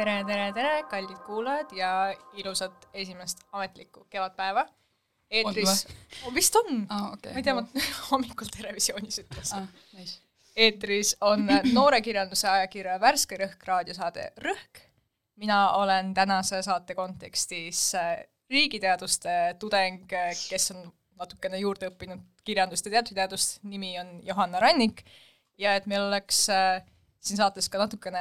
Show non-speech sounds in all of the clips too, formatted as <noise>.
tere, tere, tere, kallid kuulajad ja ilusat esimest ametlikku kevadpäeva. eetris, vist on, aa, okei. ma ei tea, ma <laughs> hommikul Terevisioonis ütlesin. aa, nice. eetris on <clears throat> noorekirjanduse ajakirja Värske Rõhk raadiosaade Rõhk. mina olen tänase saate kontekstis äh, riigiteaduste tudeng, kes on natukene juurde õppinud kirjandust ja teatriteadust, nimi on Johanna Rannik ja et meil oleks äh, siin saates ka natukene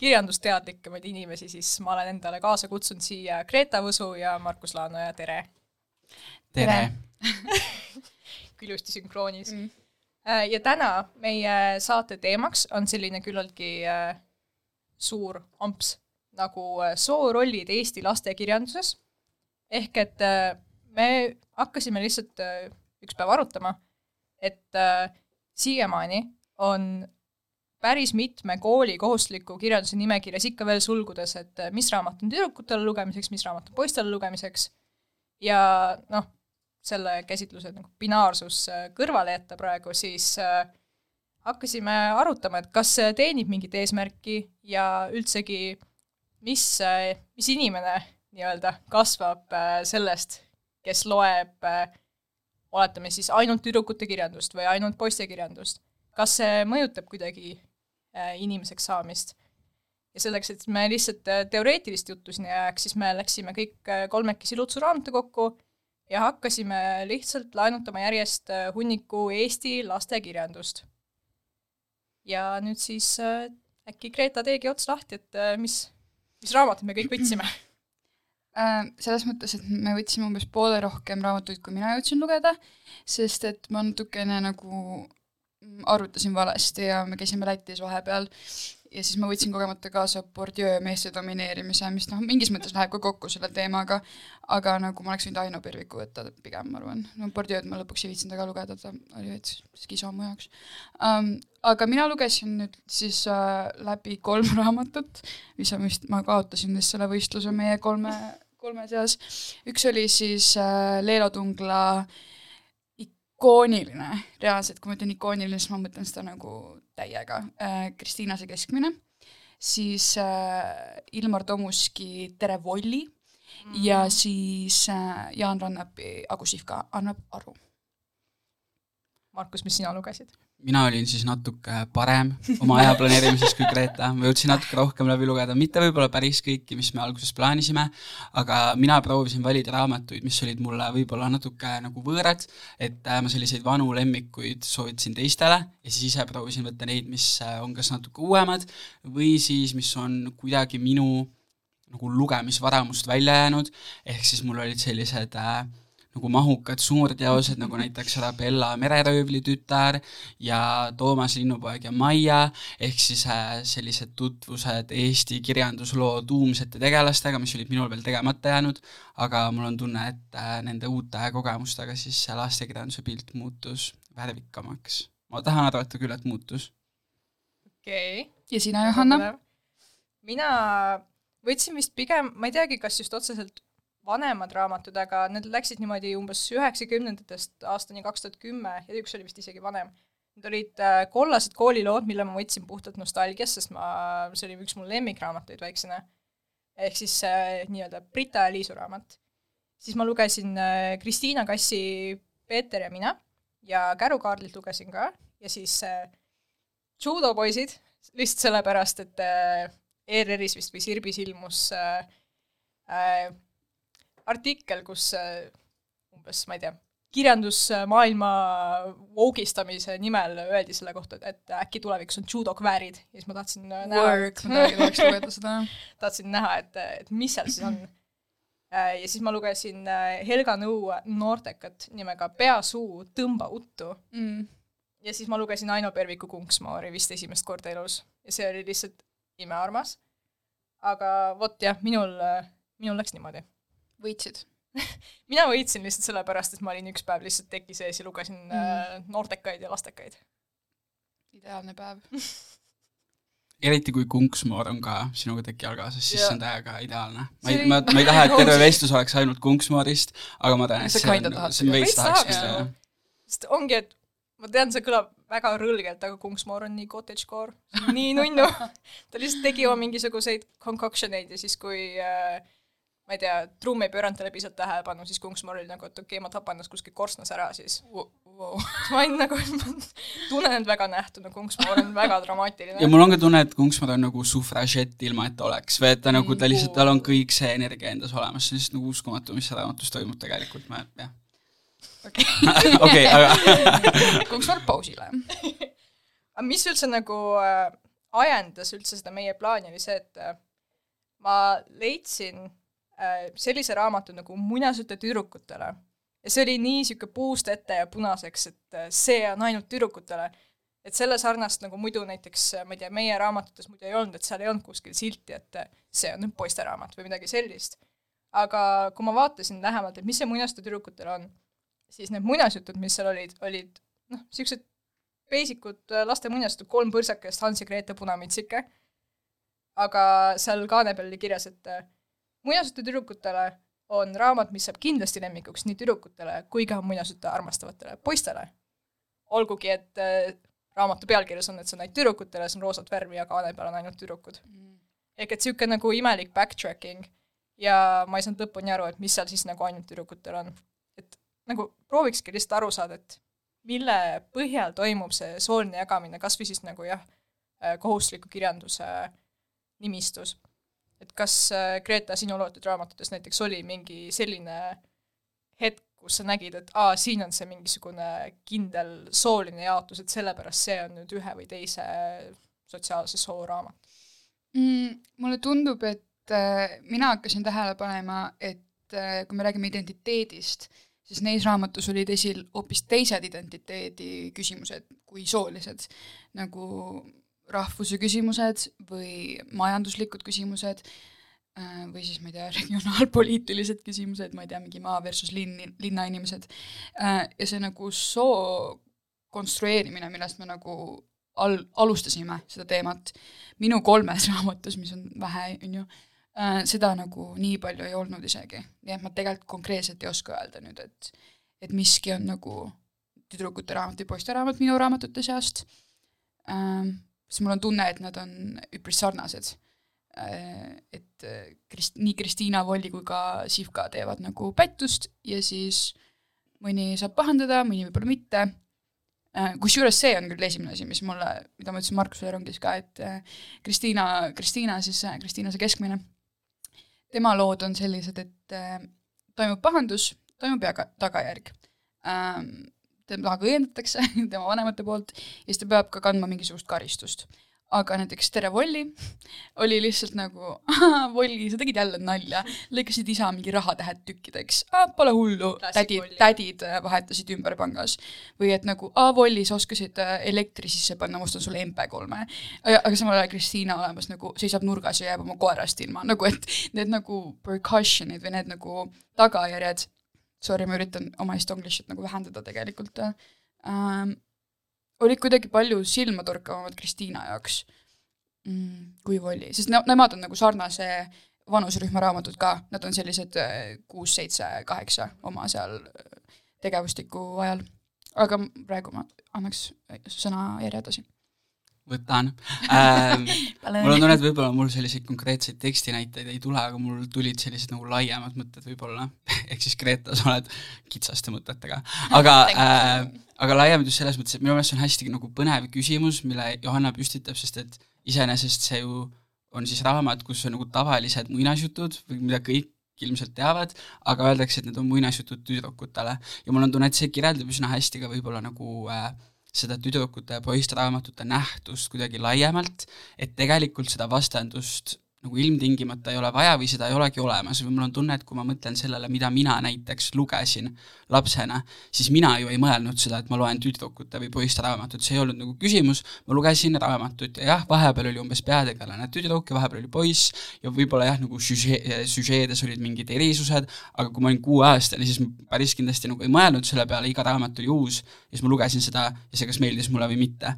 kirjandusteadlikumaid inimesi, siis ma olen endale kaasa kutsunud siia Greta Võsu ja Markus Laanoja, tere! tere. <laughs> kui ilusti sünkroonis Mm. Äh, ja täna meie saate teemaks on selline küllaltki äh, suur amps nagu äh, soorollid Eesti lastekirjanduses. ehk et me hakkasime lihtsalt üks päev arutama, et siiamaani on päris mitme kooli kohustusliku kirjanduse nimekirjas ikka veel sulgudes, et äh, mis raamat on tüdrukutele lugemiseks, mis raamat on poistele lugemiseks. Ja noh, selle käsitluse nagu binaarsus äh, kõrvale jätta praegu, siis äh, hakkasime arutama, et kas see teenib mingit eesmärki ja üldsegi, mis, mis inimene nii-öelda kasvab äh, sellest, kes loeb äh, oletame siis ainult tüdrukute kirjandust või ainult poiste kirjandust, kas see mõjutab kuidagi äh, inimeseks saamist? ja selleks, et me lihtsalt äh, teoreetilist juttu siin ei ajaks, siis me läksime kõik äh, kolmekesi Lutsu raamatukokku ja hakkasime lihtsalt laenutama järjest äh, hunniku Eesti lastekirjandust. ja nüüd siis äh, äkki Greta teegi ots lahti, et äh, mis, mis raamatud me kõik võtsime? <clears throat> Äh, selles mõttes, et me võtsime umbes poole rohkem raamatuid, kui mina jõudsin lugeda, sest et ma natukene nagu arvutasin valesti ja me käisime Lätis vahepeal ja siis ma võtsin kogemata kaasa Bourdieu meeste domineerimise, mis noh, mingis mõttes läheb ka kokku selle teemaga, aga nagu ma oleks võinud Aino Pirviku võtta pigem, ma arvan. no Bourdieu'd ma lõpuks ei viitsinud väga lugeda, ta oli veits skiso mu jaoks um,. aga mina lugesin nüüd siis äh, läbi kolm <laughs> raamatut, mis on vist, ma kaotasin vist selle võistluse meie kolme, kolme seas. üks oli siis äh, Leelo Tungla ikooniline, reaalselt, kui ma ütlen ikooniline, siis ma mõtlen seda nagu täiega äh,, Kristiina see keskmine, siis äh, Ilmar Tomuski Tere Volli mm. ja siis äh, Jaan Rannapi Agu Sihvka annab aru. Markus, mis sina lugesid? Mina olin siis natuke parem oma aja planeerimises kui Greta, ma jõudsin natuke rohkem läbi lugeda, mitte võib-olla päris kõiki, mis me alguses plaanisime, aga mina proovisin valida raamatuid, mis olid mulle võib-olla natuke nagu võõrad, et äh, ma selliseid vanu lemmikuid soovitasin teistele ja siis ise proovisin võtta neid, mis äh, on kas natuke uuemad või siis, mis on kuidagi minu nagu lugemisvaramust välja jäänud, ehk siis mul olid sellised äh, nagu mahukad suurteosed, nagu näiteks Arabella mereröövli tütar ja Toomas Linnupoeg ja Maia, ehk siis äh, sellised tutvused Eesti kirjandusloo tuumsete tegelastega, mis olid minul veel tegemata jäänud, aga mul on tunne, et äh, nende uute kogemustega siis see lastekirjanduse pilt muutus värvikamaks. ma tahan arvata küll, et muutus. okei okay.. ja sina, Johanna? mina võtsin vist pigem, ma ei teagi, kas just otseselt vanemad raamatud, aga need läksid niimoodi umbes üheksakümnendatest aastani kaks tuhat kümme ja üks oli vist isegi vanem. Need olid äh, kollased koolilood, mille ma võtsin puhtalt nostalgiast, sest ma, see oli üks mu lemmikraamatuid väiksena. ehk siis äh, nii-öelda Brita ja Liisu raamat. siis ma lugesin äh, Kristiina Kassi Peeter ja mina ja Käru Kaarlilt lugesin ka ja siis äh, judopoisid, lihtsalt sellepärast, et äh, ERR-is vist või Sirbis ilmus äh, äh, artikkel, kus äh, umbes, ma ei tea, kirjandusmaailma voogistamise nimel öeldi selle kohta, et äkki tulevikus on judokväärid ja siis ma tahtsin äh, näha, Work, ma tahaks lugeda seda. tahtsin näha, et, et mis seal siis on. Äh, ja siis ma lugesin Helga Nõu noortekat nimega Pea-suu, tõmba uttu Mm. ja siis ma lugesin Aino Perviku Kunksmoori vist esimest korda elus ja see oli lihtsalt imearmas. aga vot jah, minul, minul läks niimoodi. Võitsid? <laughs> mina võitsin lihtsalt sellepärast, et ma olin üks päev lihtsalt teki sees ja lugesin mm. äh, noortekaid ja lastekaid. ideaalne päev <laughs> eriti kui Kunksmoor on ka sinuga teki all kaasas, siis Jaa. see on täiega ideaalne. ma ei, ma, ma ei taha, et terve <laughs> vestlus oleks ainult Kunksmoorist, aga ma tean, et see on, see on seda. veits tahaks küll, jah. sest ongi, et ma tean, see kõlab väga rõlgelt, aga Kungsmoor on nii cottagecore, nii nunnu. ta lihtsalt tegi oma mingisuguseid concoction eid ja siis, kui äh, ma ei tea, trumm ei pööranud talle piisavalt tähelepanu, siis Kungsmoor oli nagu, et okei okay,, ma tapan ennast kuskil korstnas ära, siis wow. <laughs> ma olin nagu, tunnen end väga nähtuna, Kungsmoor on väga dramaatiline ja. mul on ka tunne, et Kungsmar on nagu sufražett ilma, et ta oleks või et ta nagu, ta lihtsalt, tal on kõik see energia endas olemas, see on lihtsalt nagu uskumatu, mis seal raamatus toimub tegelikult, ma jah. okei, <laughs> aga <laughs> Kungsvald pausile. aga mis üldse nagu äh, ajendas üldse seda meie plaani, oli see, et äh, ma leidsin sellise raamatu nagu Muinasjutte tüdrukutele ja see oli nii niisugune puust ette ja punaseks, et äh, see on ainult tüdrukutele. et selle sarnast nagu muidu näiteks, ma ei tea, meie raamatutes muidu ei olnud, et seal ei olnud kuskil silti, et äh, see on poisteraamat või midagi sellist. aga kui ma vaatasin lähemalt, et mis see muinasjutte tüdrukutele on, siis need muinasjutud, mis seal olid, olid noh, niisugused basic ud laste muinasjutud, kolm põrsakest, Hans ja Grete Punamitsike, aga seal kaane peal oli kirjas, et äh, muinasjutu tüdrukutele on raamat, mis saab kindlasti lemmikuks nii tüdrukutele kui ka muinasjutte armastavatele poistele. olgugi, et äh, raamatu pealkirjas on, et see on ainult tüdrukutele, see on roosat värvi ja kaane peal on ainult tüdrukud. ehk et niisugune nagu imelik backtracking ja ma ei saanud lõpuni aru, et mis seal siis nagu ainult tüdrukutel on. et nagu proovikski lihtsalt aru saada, et mille põhjal toimub see sooline jagamine, kas või siis nagu jah, kohustusliku kirjanduse nimistus. Et kas äh, Greta, sinu loetud raamatutes näiteks oli mingi selline hetk, kus sa nägid, et aa, siin on see mingisugune kindel sooline jaotus, et sellepärast see on nüüd ühe või teise sotsiaalse soo raamat? mm,. mulle tundub, et äh, mina hakkasin tähele panema, et äh, kui me räägime identiteedist, siis neis raamatus olid esil hoopis teised identiteedi küsimused kui soolised, nagu rahvuse küsimused või majanduslikud küsimused äh, või siis ma ei tea, <laughs> regionaalpoliitilised küsimused, ma ei tea, mingi maa versus linn, linnainimesed äh, ja see nagu soo konstrueerimine, millest me nagu al-, alustasime seda teemat minu kolmes <laughs> raamatus, mis on vähe, on ju äh,, seda nagu nii palju ei olnud isegi. nii et ma tegelikult konkreetselt ei oska öelda nüüd, et et miski on nagu tüdrukute raamat või poiste raamat minu raamatute seast siis mul on tunne, et nad on üpris sarnased. Äh,. et äh, Krist-, nii Kristiina Volli kui ka Sivka teevad nagu pättust ja siis mõni saab pahandada, mõni võib-olla mitte. Äh, kusjuures see on küll esimene asi, mis mulle, mida ma ütlesin Markusele rongis ka, et Kristiina, Kristiina siis, Kristiina see keskmine, tema lood on sellised, et toimub pahandus, toimub jaga-, tagajärg teda õiendatakse <laughs> tema vanemate poolt ja siis ta peab ka kandma mingisugust karistust. aga näiteks Tere Volli <laughs> oli lihtsalt nagu, Volli, sa tegid jälle nalja, lõikasid isa mingi rahatähed tükkideks, pole hullu, tädid tädid äh, vahetasid ümber pangas või et nagu, aa Volli, sa oskasid äh, elektri sisse panna, ma ostan sulle MP3-e. aga samal ajal Kristiina olemas nagu seisab nurgas ja jääb oma koerast ilma, nagu et need nagu percussion'id või need nagu tagajärjed, sorry, ma üritan oma estonglish'it nagu vähendada tegelikult ähm,, olid kuidagi palju silmatorkavamad Kristiina jaoks mm, kui Volli, sest ne- nemad on nagu sarnase vanuserühma raamatud ka, nad on sellised äh, kuus, seitse, kaheksa oma seal äh, tegevustiku ajal. aga praegu ma annaks sõnajärje edasi. Võtan. <laughs> Ähm,. mul on tunne, et võib-olla mul selliseid konkreetseid tekstinäiteid ei tule, aga mul tulid sellised nagu laiemad mõtted võib-olla, <laughs> ehk siis Greta, sa oled kitsaste mõtetega, aga äh, aga laiemalt just selles mõttes, et minu meelest see on hästi nagu põnev küsimus, mille Johanna püstitab, sest et iseenesest see ju on siis raamat, kus on nagu tavalised muinasjutud või mida kõik ilmselt teavad, aga öeldakse, et need on muinasjutud tüdrukutele. Ja mul on tunne, et see kirjeldab üsna hästi ka võib-olla nagu äh, seda tüdrukute ja poiste raamatute nähtust kuidagi laiemalt, et tegelikult seda vastandust nagu ilmtingimata ei ole vaja või seda ei olegi olemas või mul on tunne, et kui ma mõtlen sellele, mida mina näiteks lugesin lapsena, siis mina ju ei mõelnud seda, et ma loen tüdrukute või poiste raamatut, see ei olnud nagu küsimus, ma lugesin raamatut ja jah, vahepeal oli umbes peategelane tüdruk ja vahepeal oli poiss ja võib-olla jah, nagu süžee, süžeedes olid mingid erisused, aga kui ma olin kuueaastane, siis ma päris kindlasti nagu ei mõelnud selle peale, iga raamat oli uus ja siis ma lugesin seda ja see kas meeldis mulle või mitte.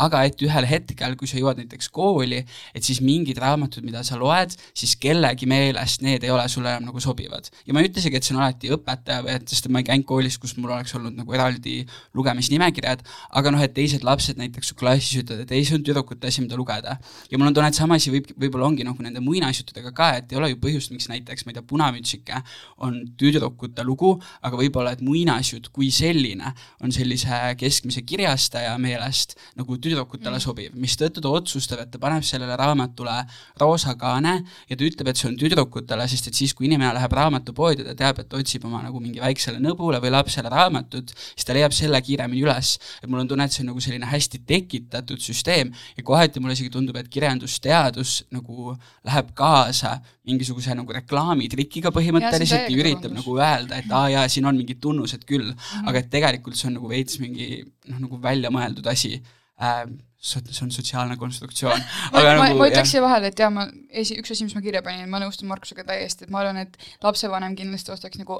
Aga et ühel hetkel, kui sa jõuad näiteks kooli, et siis mingid raamatud, mida sa loed, siis kellegi meelest need ei ole sulle enam nagu sobivad. ja ma ei ütle isegi, et see on alati õpetaja või et, sest ma ei käinud koolis, kus mul oleks olnud nagu eraldi lugemisnimekirjad, aga noh, et teised lapsed näiteks su klassis ütlevad, et ei, see on tüdrukute asi, mida lugeda. ja mul on tunne, et sama asi võib, võib-olla ongi nagu nende muinasjuttudega ka, et ei ole ju põhjust, miks näiteks, ma ei tea, Punamütsike on tüdrukute lugu, aga võib-olla, et muinasjutt kui selline on sellise keskmise kirjastaja meelest nagu tüdrukutele mm. sobiv, mistõttu ta otsustab, et ta paneb sellele raamatule roosa kaane ja ta ütleb, et see on tüdrukutele, sest et siis, kui inimene läheb raamatupoodi, ta teab, et otsib oma nagu mingi väiksele nõbule või lapsele raamatut, siis ta leiab selle kiiremini üles. et mul on tunne, et see on nagu selline hästi tekitatud süsteem ja kohati mulle isegi tundub, et kirjandusteadus nagu läheb kaasa mingisuguse nagu reklaamitrikiga põhimõtteliselt ja üritab nagu öelda, et aa jaa, siin on mingid tunnused küll mm, -hmm. aga et tegelikult see on nagu veits mingi noh, nagu välja mõeldud asi äh, see on sotsiaalne konstruktsioon. <laughs> ma, ma, nagu, ma ütleks siia vahele, et jaa, ma esi, üks asi, mis ma kirja panin, ma nõustun Markusega täiesti, et ma arvan, et lapsevanem kindlasti ostaks nagu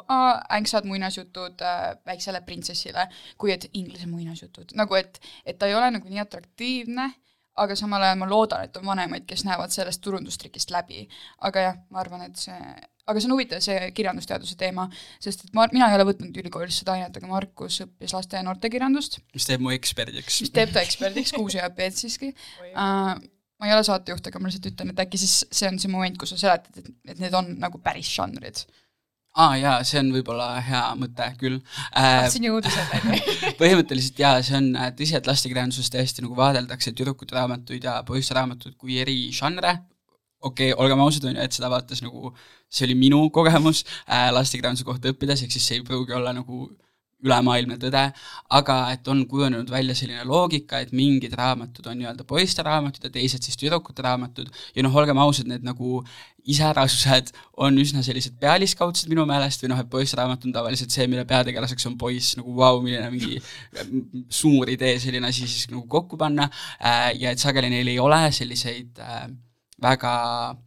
ängsad muinasjutud äh, väiksele printsessile, kui et inglise muinasjutud, nagu et, et ta ei ole nagu nii atraktiivne, aga samal ajal ma loodan, et on vanemaid, kes näevad sellest turundustrikist läbi. aga jah, ma arvan, et see aga see on huvitav, see kirjandusteaduse teema, sest et ma, mina ei ole võtnud ülikoolis seda ainet, aga Markus õppis laste ja noortekirjandust. mis teeb mu eksperdiks. mis teeb ta eksperdiks, kuus ja peed siiski uh,. ma ei ole saatejuht, aga ma lihtsalt ütlen, et äkki siis see on see moment, kus sa seletad, et, et need on nagu päris žanrid aa ah, jaa, see on võib-olla hea mõte küll äh,. tahtsin jõuda selleni <laughs> põhimõtteliselt jaa, see on tõsi, et lastekirjanduses tõesti nagu vaadeldakse tüdrukute raamatuid ja poiste raamatuid kui eri žanre, okei okay,, olgem ausad, on ju, et seda vaatas nagu, see oli minu kogemus äh, lastekirjanduse kohta õppides, ehk siis see ei pruugi olla nagu ülemaailmne tõde, aga et on kujunenud välja selline loogika, et mingid raamatud on nii-öelda poiste raamatud ja teised siis tüdrukute raamatud. Ja noh, olgem ausad, need nagu iseärasused on üsna sellised pealiskaudsed minu meelest või noh, et poisteraamat on tavaliselt see, mille peategelaseks on poiss, nagu vau wow,, milline mingi suur idee selline asi siis nagu kokku panna. Äh, ja et sageli neil ei ole selliseid äh, väga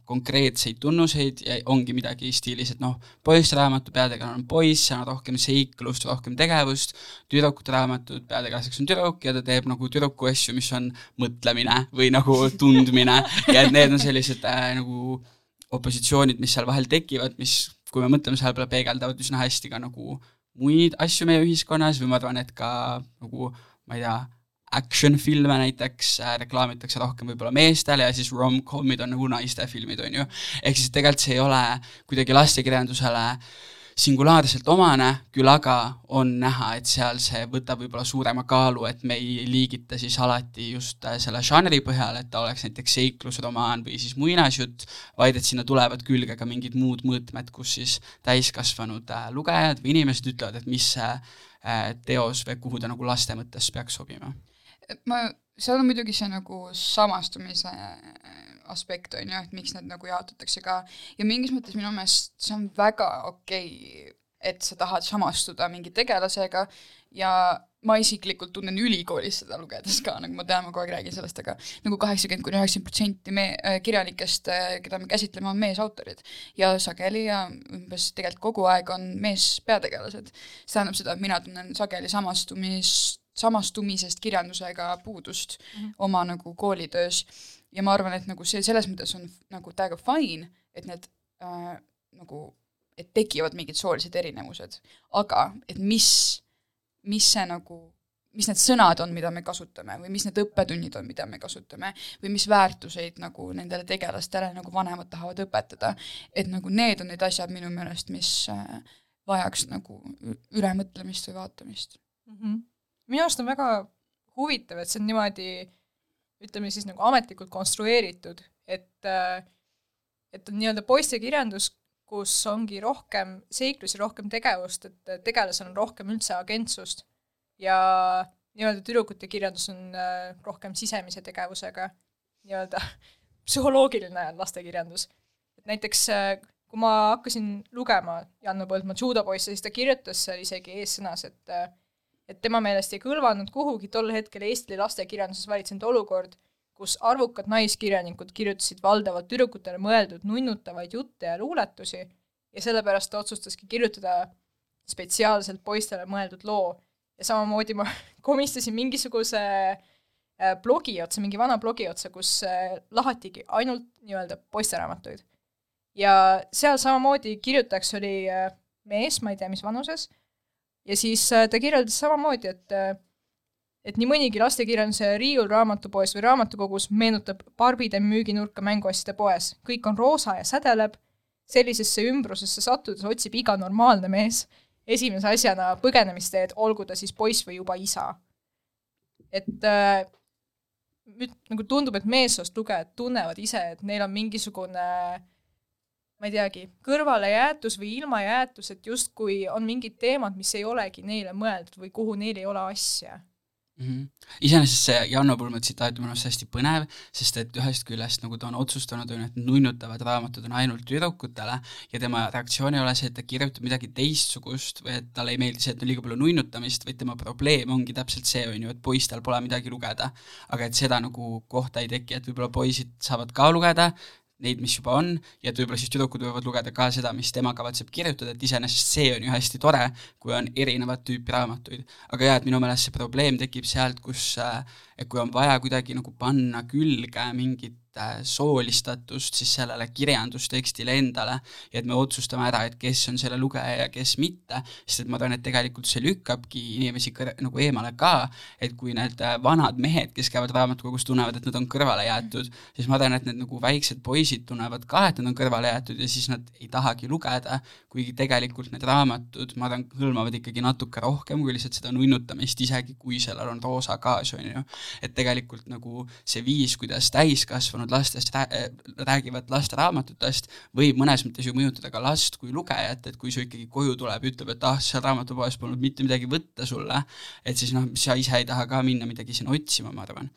konkreetseid tunnuseid ja ongi midagi stiilis, et noh, poissraamatu peategelane on poiss, seal on rohkem seiklust, rohkem tegevust, tüdrukute raamatud, peategelaseks on tüdruk ja ta teeb nagu tüdruku asju, mis on mõtlemine või nagu tundmine. Ja et need on sellised äh, nagu opositsioonid, mis seal vahel tekivad, mis, kui me mõtleme selle peale, peegeldavad üsna hästi ka nagu muid asju meie ühiskonnas või ma arvan, et ka nagu ma ei tea, action-filme näiteks äh, reklaamitakse rohkem võib-olla meestele ja siis rom-com'id on nagu naiste filmid, on ju. ehk siis tegelikult see ei ole kuidagi lastekirjandusele singulaarselt omane, küll aga on näha, et seal see võtab võib-olla suurema kaalu, et me ei liigita siis alati just äh, selle žanri põhjal, et ta oleks näiteks seiklusromaan või siis muinasjutt, vaid et sinna tulevad külge ka mingid muud mõõtmed, kus siis täiskasvanud äh, lugejad või inimesed ütlevad, et mis see teos või kuhu ta nagu laste mõttes peaks sobima ma, seal on muidugi see nagu samastumise aspekt, on ju, et miks need nagu jaotatakse ka ja mingis mõttes minu meelest see on väga okei okay,, et sa tahad samastuda mingi tegelasega ja ma isiklikult tunnen ülikoolis seda lugedes ka, nagu ma tean, ma kogu aeg räägin sellest, aga nagu kaheksakümmend kuni üheksakümmend protsenti me- äh,, kirjanikest, äh, keda me käsitleme, on meesautorid. ja sageli ja umbes tegelikult kogu aeg on meespeategelased. see tähendab seda, et mina tunnen sageli samastumist samastumisest kirjandusega puudust mm -hmm. oma nagu koolitöös ja ma arvan, et nagu see selles mõttes on nagu täiega fine, et need äh, nagu, et tekivad mingid soolised erinevused, aga et mis, mis see nagu, mis need sõnad on, mida me kasutame või mis need õppetunnid on, mida me kasutame või mis väärtuseid nagu nendele tegelastele nagu vanemad tahavad õpetada, et nagu need on need asjad minu meelest, mis äh, vajaks nagu ülemõtlemist või vaatamist mm. -hmm minu arust on väga huvitav, et see on niimoodi ütleme siis nagu ametlikult konstrueeritud, et äh, et on nii-öelda poistekirjandus, kus ongi rohkem seiklusi, rohkem tegevust, et tegelasel on rohkem üldse agentsust ja nii-öelda tüdrukute kirjandus on äh, rohkem sisemise tegevusega, nii-öelda <laughs> psühholoogiline lastekirjandus. et näiteks äh, kui ma hakkasin lugema Janno Põldmaa judopoisse, siis ta kirjutas seal isegi eessõnas, et et tema meelest ei kõlvanud kuhugi tol hetkel Eesti lastekirjanduses valitsenud olukord, kus arvukad naiskirjanikud kirjutasid valdavalt tüdrukutele mõeldud nunnutavaid jutte ja luuletusi ja sellepärast ta otsustaski kirjutada spetsiaalselt poistele mõeldud loo. ja samamoodi ma <laughs> komistasin mingisuguse äh, blogi otsa, mingi vana blogi otsa, kus äh, lahatigi ainult nii-öelda poisteraamatuid. ja seal samamoodi kirjutajaks oli äh, mees, ma ei tea, mis vanuses, ja siis äh, ta kirjeldas samamoodi, et äh, et nii mõnigi lastekirjanduse riiul raamatupoes või raamatukogus meenutab barbide müüginurka mänguasjade poes. kõik on roosa ja sädeleb, sellisesse ümbrusesse sattudes otsib iga normaalne mees esimese asjana põgenemisteed, olgu ta siis poiss või juba isa. et äh, nüüd nagu tundub, et meessoost lugejad tunnevad ise, et neil on mingisugune ma ei teagi, kõrvalejäetus või ilmajäetus, et justkui on mingid teemad, mis ei olegi neile mõeldud või kuhu neil ei ole asja mm -hmm. iseenesest see Janno Pulma tsitaat on minu arust hästi põnev, sest et ühest küljest nagu ta on otsustanud, on ju, et nunnutavad raamatud on ainult tüdrukutele ja tema reaktsioon ei ole see, et ta kirjutab midagi teistsugust või et talle ei meeldi see, et on liiga palju nunnutamist, vaid tema probleem ongi täpselt see, on ju, et poistel pole midagi lugeda. aga et seda nagu kohta ei teki, et võib-olla poisid saavad ka lugeda, neid, mis juba on, ja et võib-olla siis tüdrukud võivad lugeda ka seda, mis tema kavatseb kirjutada, et iseenesest see on ju hästi tore, kui on erinevat tüüpi raamatuid. aga jaa, et minu meelest see probleem tekib sealt, kus, äh, et kui on vaja kuidagi nagu panna külge mingit soolistatust siis sellele kirjandustekstile endale ja et me otsustame ära, et kes on selle lugeja ja kes mitte, sest et ma arvan, et tegelikult see lükkabki inimesi kõr-, nagu eemale ka, et kui need äh, vanad mehed, kes käivad raamatukogus, tunnevad, et nad on kõrvale jäetud, siis ma arvan, et need nagu väiksed poisid tunnevad ka, et nad on kõrvale jäetud ja siis nad ei tahagi lugeda, kuigi tegelikult need raamatud, ma arvan, hõlmavad ikkagi natuke rohkem kui lihtsalt seda nunnutamist, isegi kui sellel on roosa kaas, on ju. et tegelikult nagu see viis, kuidas täiskasvanud kasvanud lastest rää-, räägivad lasteraamatutest, võib mõnes mõttes ju mõjutada ka last kui lugejat, et kui su ikkagi koju tuleb, ütleb, et ah, seal raamatupoes polnud mitte midagi võtta sulle, et siis noh, sa ise ei taha ka minna midagi sinna otsima, ma arvan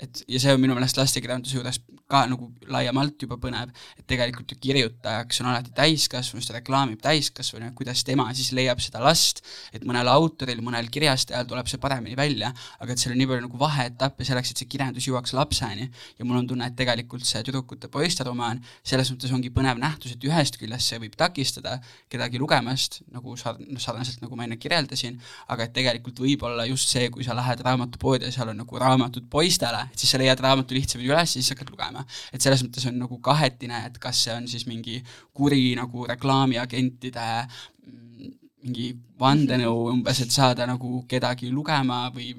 et ja see on minu meelest lastekirjanduse juures ka nagu laiemalt juba põnev, et tegelikult ju kirjutajaks on alati täiskasvanu, ta reklaamib täiskasvanu ja kuidas tema siis leiab seda last, et mõnel autoril, mõnel kirjastajal tuleb see paremini välja, aga et seal on nii palju nagu vaheetappe selleks, et see kirjandus jõuaks lapseni. ja mul on tunne, et tegelikult see tüdrukute poisteromaan selles mõttes ongi põnev nähtus, et ühest küljest see võib takistada kedagi lugemast, nagu sa, noh, sarnaselt nagu ma enne kirjeldasin, aga et tegelikult võib olla just see, kui sa lähed raamatupoodi ja seal on nagu raamatud poistele, siis sa leiad raamatu lihtsamini üles ja siis hakkad lugema. et selles mõttes on nagu kahetine, et kas see on siis mingi kuri nagu reklaamiagentide mm, mingi vandenõu umbes, et saada nagu kedagi lugema või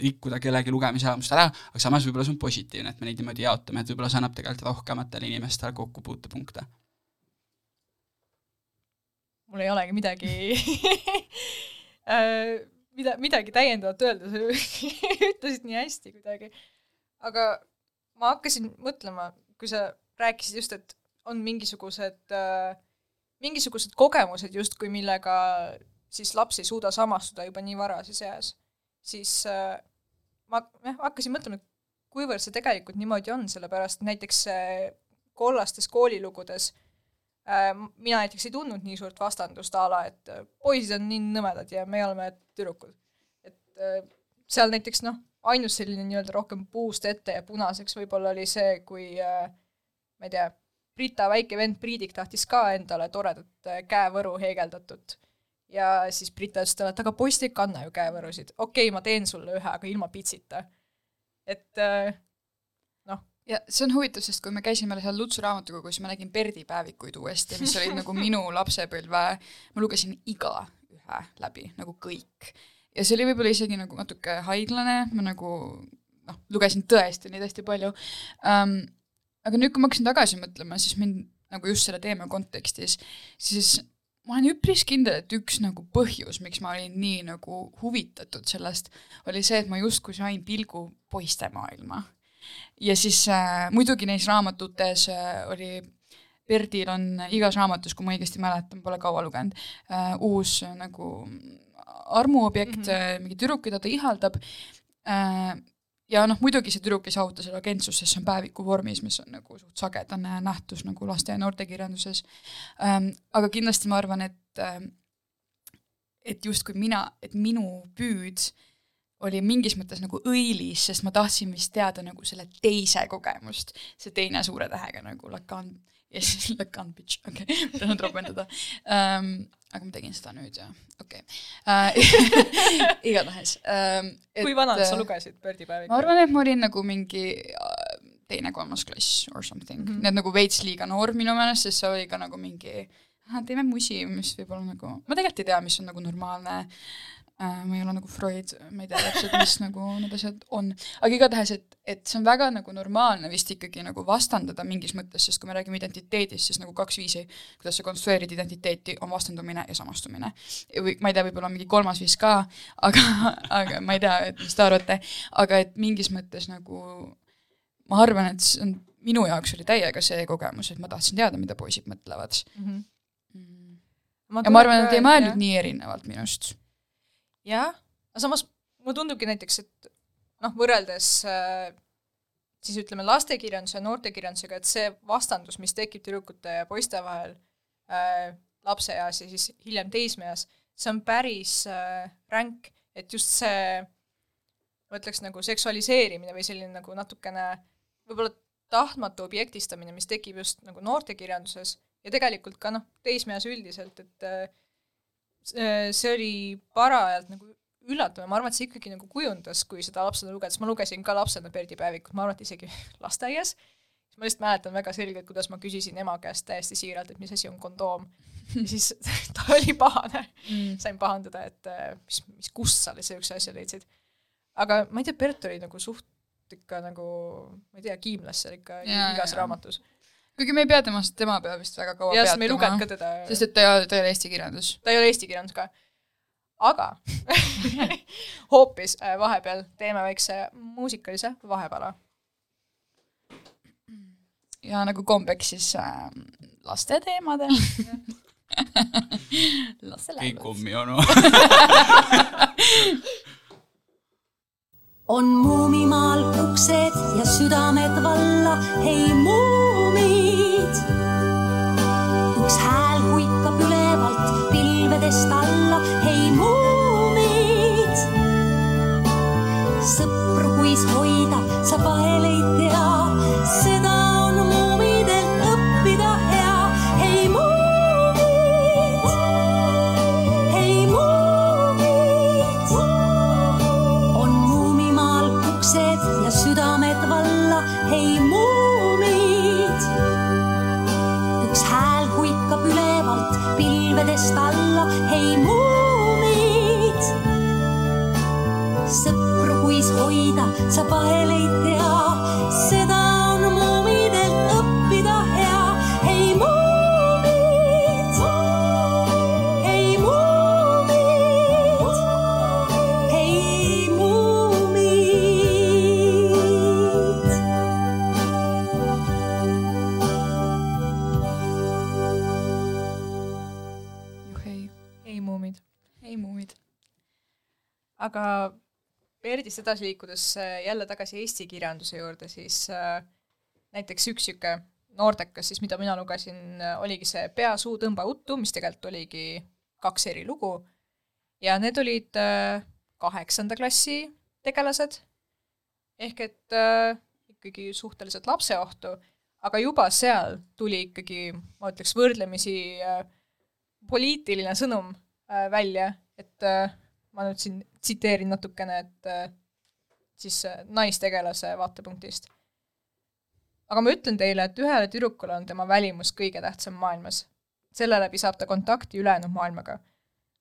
rikkuda kellegi lugemiselamust ära, aga samas võib-olla see on positiivne, et me neid niimoodi jaotame, et võib-olla see annab tegelikult rohkematele inimestele kokkupuutepunkte. mul ei olegi midagi <laughs> äh, mida, midagi täiendavat öelda, sa <laughs> ütlesid nii hästi kuidagi aga ma hakkasin mõtlema, kui sa rääkisid just, et on mingisugused äh,, mingisugused kogemused justkui, millega siis laps ei suuda samastuda juba nii varases eas, siis äh, ma jah, hakkasin mõtlema, et kuivõrd see tegelikult niimoodi on, sellepärast näiteks kollastes koolilugudes äh, mina näiteks ei tundnud nii suurt vastandust a la, et äh, poisid on nii nõmedad ja me oleme tüdrukud. et äh, seal näiteks noh, ainus selline nii-öelda rohkem puust ette ja punaseks võib-olla oli see, kui äh, ma ei tea, Brita väike vend Priidik tahtis ka endale toredat äh, käevõru heegeldatut. ja siis Brita ütles talle, et aga poiss ei kanna ju käevõrusid. okei okay,, ma teen sulle ühe, aga ilma pitsita. et äh, noh. ja see on huvitav, sest kui me käisime seal Lutsu raamatukogus, ma nägin Perdi päevikuid uuesti, mis olid nagu minu lapsepõlve, ma lugesin iga ühe läbi, nagu kõik ja see oli võib-olla isegi nagu natuke haiglane, ma nagu noh, lugesin tõesti neid hästi palju um,. aga nüüd, kui ma hakkasin tagasi mõtlema, siis mind nagu just selle teema kontekstis, siis ma olen üpris kindel, et üks nagu põhjus, miks ma olin nii nagu huvitatud sellest, oli see, et ma justkui sain pilgu poiste maailma. ja siis äh, muidugi neis raamatutes äh, oli Perdil on igas raamatus, kui ma õigesti mäletan, pole kaua lugenud äh,, uus äh, nagu armuobjekt mm, -hmm. mingi tüdruk, keda ta ihaldab äh,, ja noh, muidugi see tüdruk ei saavuta seda agentsust, sest see on päeviku vormis, mis on nagu suht sagedane nähtus nagu laste- ja noortekirjanduses ähm,. aga kindlasti ma arvan, et äh, et justkui mina, et minu püüd oli mingis mõttes nagu õilis, sest ma tahtsin vist teada nagu selle teise kogemust, see teine suure tähega nagu Lacan ja siis <laughs> look on bitch, okei <laughs> okay. ma tahan ropendada um, aga ma tegin seda nüüd ja okei okay. uh, <laughs> igatahes um,. kui vanalt sa lugesid Birdi päeviku? ma arvan, et ma olin nagu mingi teine-kolmas klass or something mm, -hmm. nii et nagu veits liiga noor minu meelest, sest see oli ka nagu mingi teeme musi, mis võib-olla nagu, ma tegelikult ei tea, mis on nagu normaalne äh,, ma ei ole nagu Freud, ma ei tea täpselt, mis <laughs> nagu need asjad on, aga igatahes, et, et see on väga nagu normaalne vist ikkagi nagu vastandada mingis mõttes, sest kui me räägime identiteedist, siis nagu kaks viisi, kuidas sa konstrueerid identiteeti, on vastandumine ja samastumine. või ma ei tea, võib-olla mingi kolmas viis ka, aga, aga ma ei tea, et mis te arvate, aga et mingis mõttes nagu ma arvan, et see on, minu jaoks oli täiega see kogemus, et ma tahtsin teada, mida poisid mõtlevad mm. -hmm. Mm. ja ma arvan, et ei mõelnud nii erinevalt minust. Jah, aga samas mulle tundubki näiteks, et noh, võrreldes äh, siis ütleme lastekirjanduse ja noortekirjandusega, et see vastandus, mis tekib tüdrukute ja poiste vahel äh, lapseeas ja siis hiljem teismeeas, see on päris äh, ränk, et just see ma ütleks nagu seksualiseerimine või selline nagu natukene võib-olla tahtmatu objektistamine, mis tekib just nagu noortekirjanduses ja tegelikult ka noh, teismeeas üldiselt, et äh, see oli parajalt nagu üllatav ja ma arvan, et see ikkagi nagu kujundas, kui seda lapsena lugedes, ma lugesin ka lapsena Perdi päevikut, ma arvan, et isegi <laughs> lasteaias, siis ma lihtsalt mäletan väga selgelt, kuidas ma küsisin ema käest täiesti siiralt, et mis asi on kondoom. ja siis <laughs> ta oli pahane mm., sain pahandada, et äh, mis, mis, kust sa niisuguse asja leidsid. aga ma ei tea, Bert oli nagu suht ikka nagu, ma ei tea, kiimlas seal ikka ja, igas ja. raamatus. Kuigi me ei pea temast, tema peab vist väga kaua peatuma. jah, sest me ei lugenud ka teda. sest et ta ei ole, ta ei ole eesti kirjandus. ta ei ole eesti kirjandus ka. aga <laughs> hoopis äh, vahepeal teeme väikse muusikalise vahepala. ja nagu kombeks siis äh, laste teemadel <laughs> laste laulud. kõik kummionu on <laughs> muumimaal uksed ja südamed valla, hei muumid. üks hääl huikab ülevalt pilvedest alla, hei muumid. sõpru kuis hoida, sa vahel ei tea, Perdist edasi liikudes äh, jälle tagasi eesti kirjanduse juurde, siis äh, näiteks üks niisugune noortekas siis, mida mina lugesin, äh, oligi see Pea, suu, tõmba uttu, mis tegelikult oligi kaks eri lugu. ja need olid kaheksanda klassi tegelased, ehk et ikkagi suhteliselt lapseohtu, aga juba seal tuli ikkagi, ma ütleks, võrdlemisi poliitiline sõnum välja, et ma nüüd siin tsiteerin natukene, et äh, siis äh, naistegelase vaatepunktist. aga ma ütlen teile, et ühele tüdrukule on tema välimus kõige tähtsam maailmas. selle läbi saab ta kontakti ülejäänud maailmaga.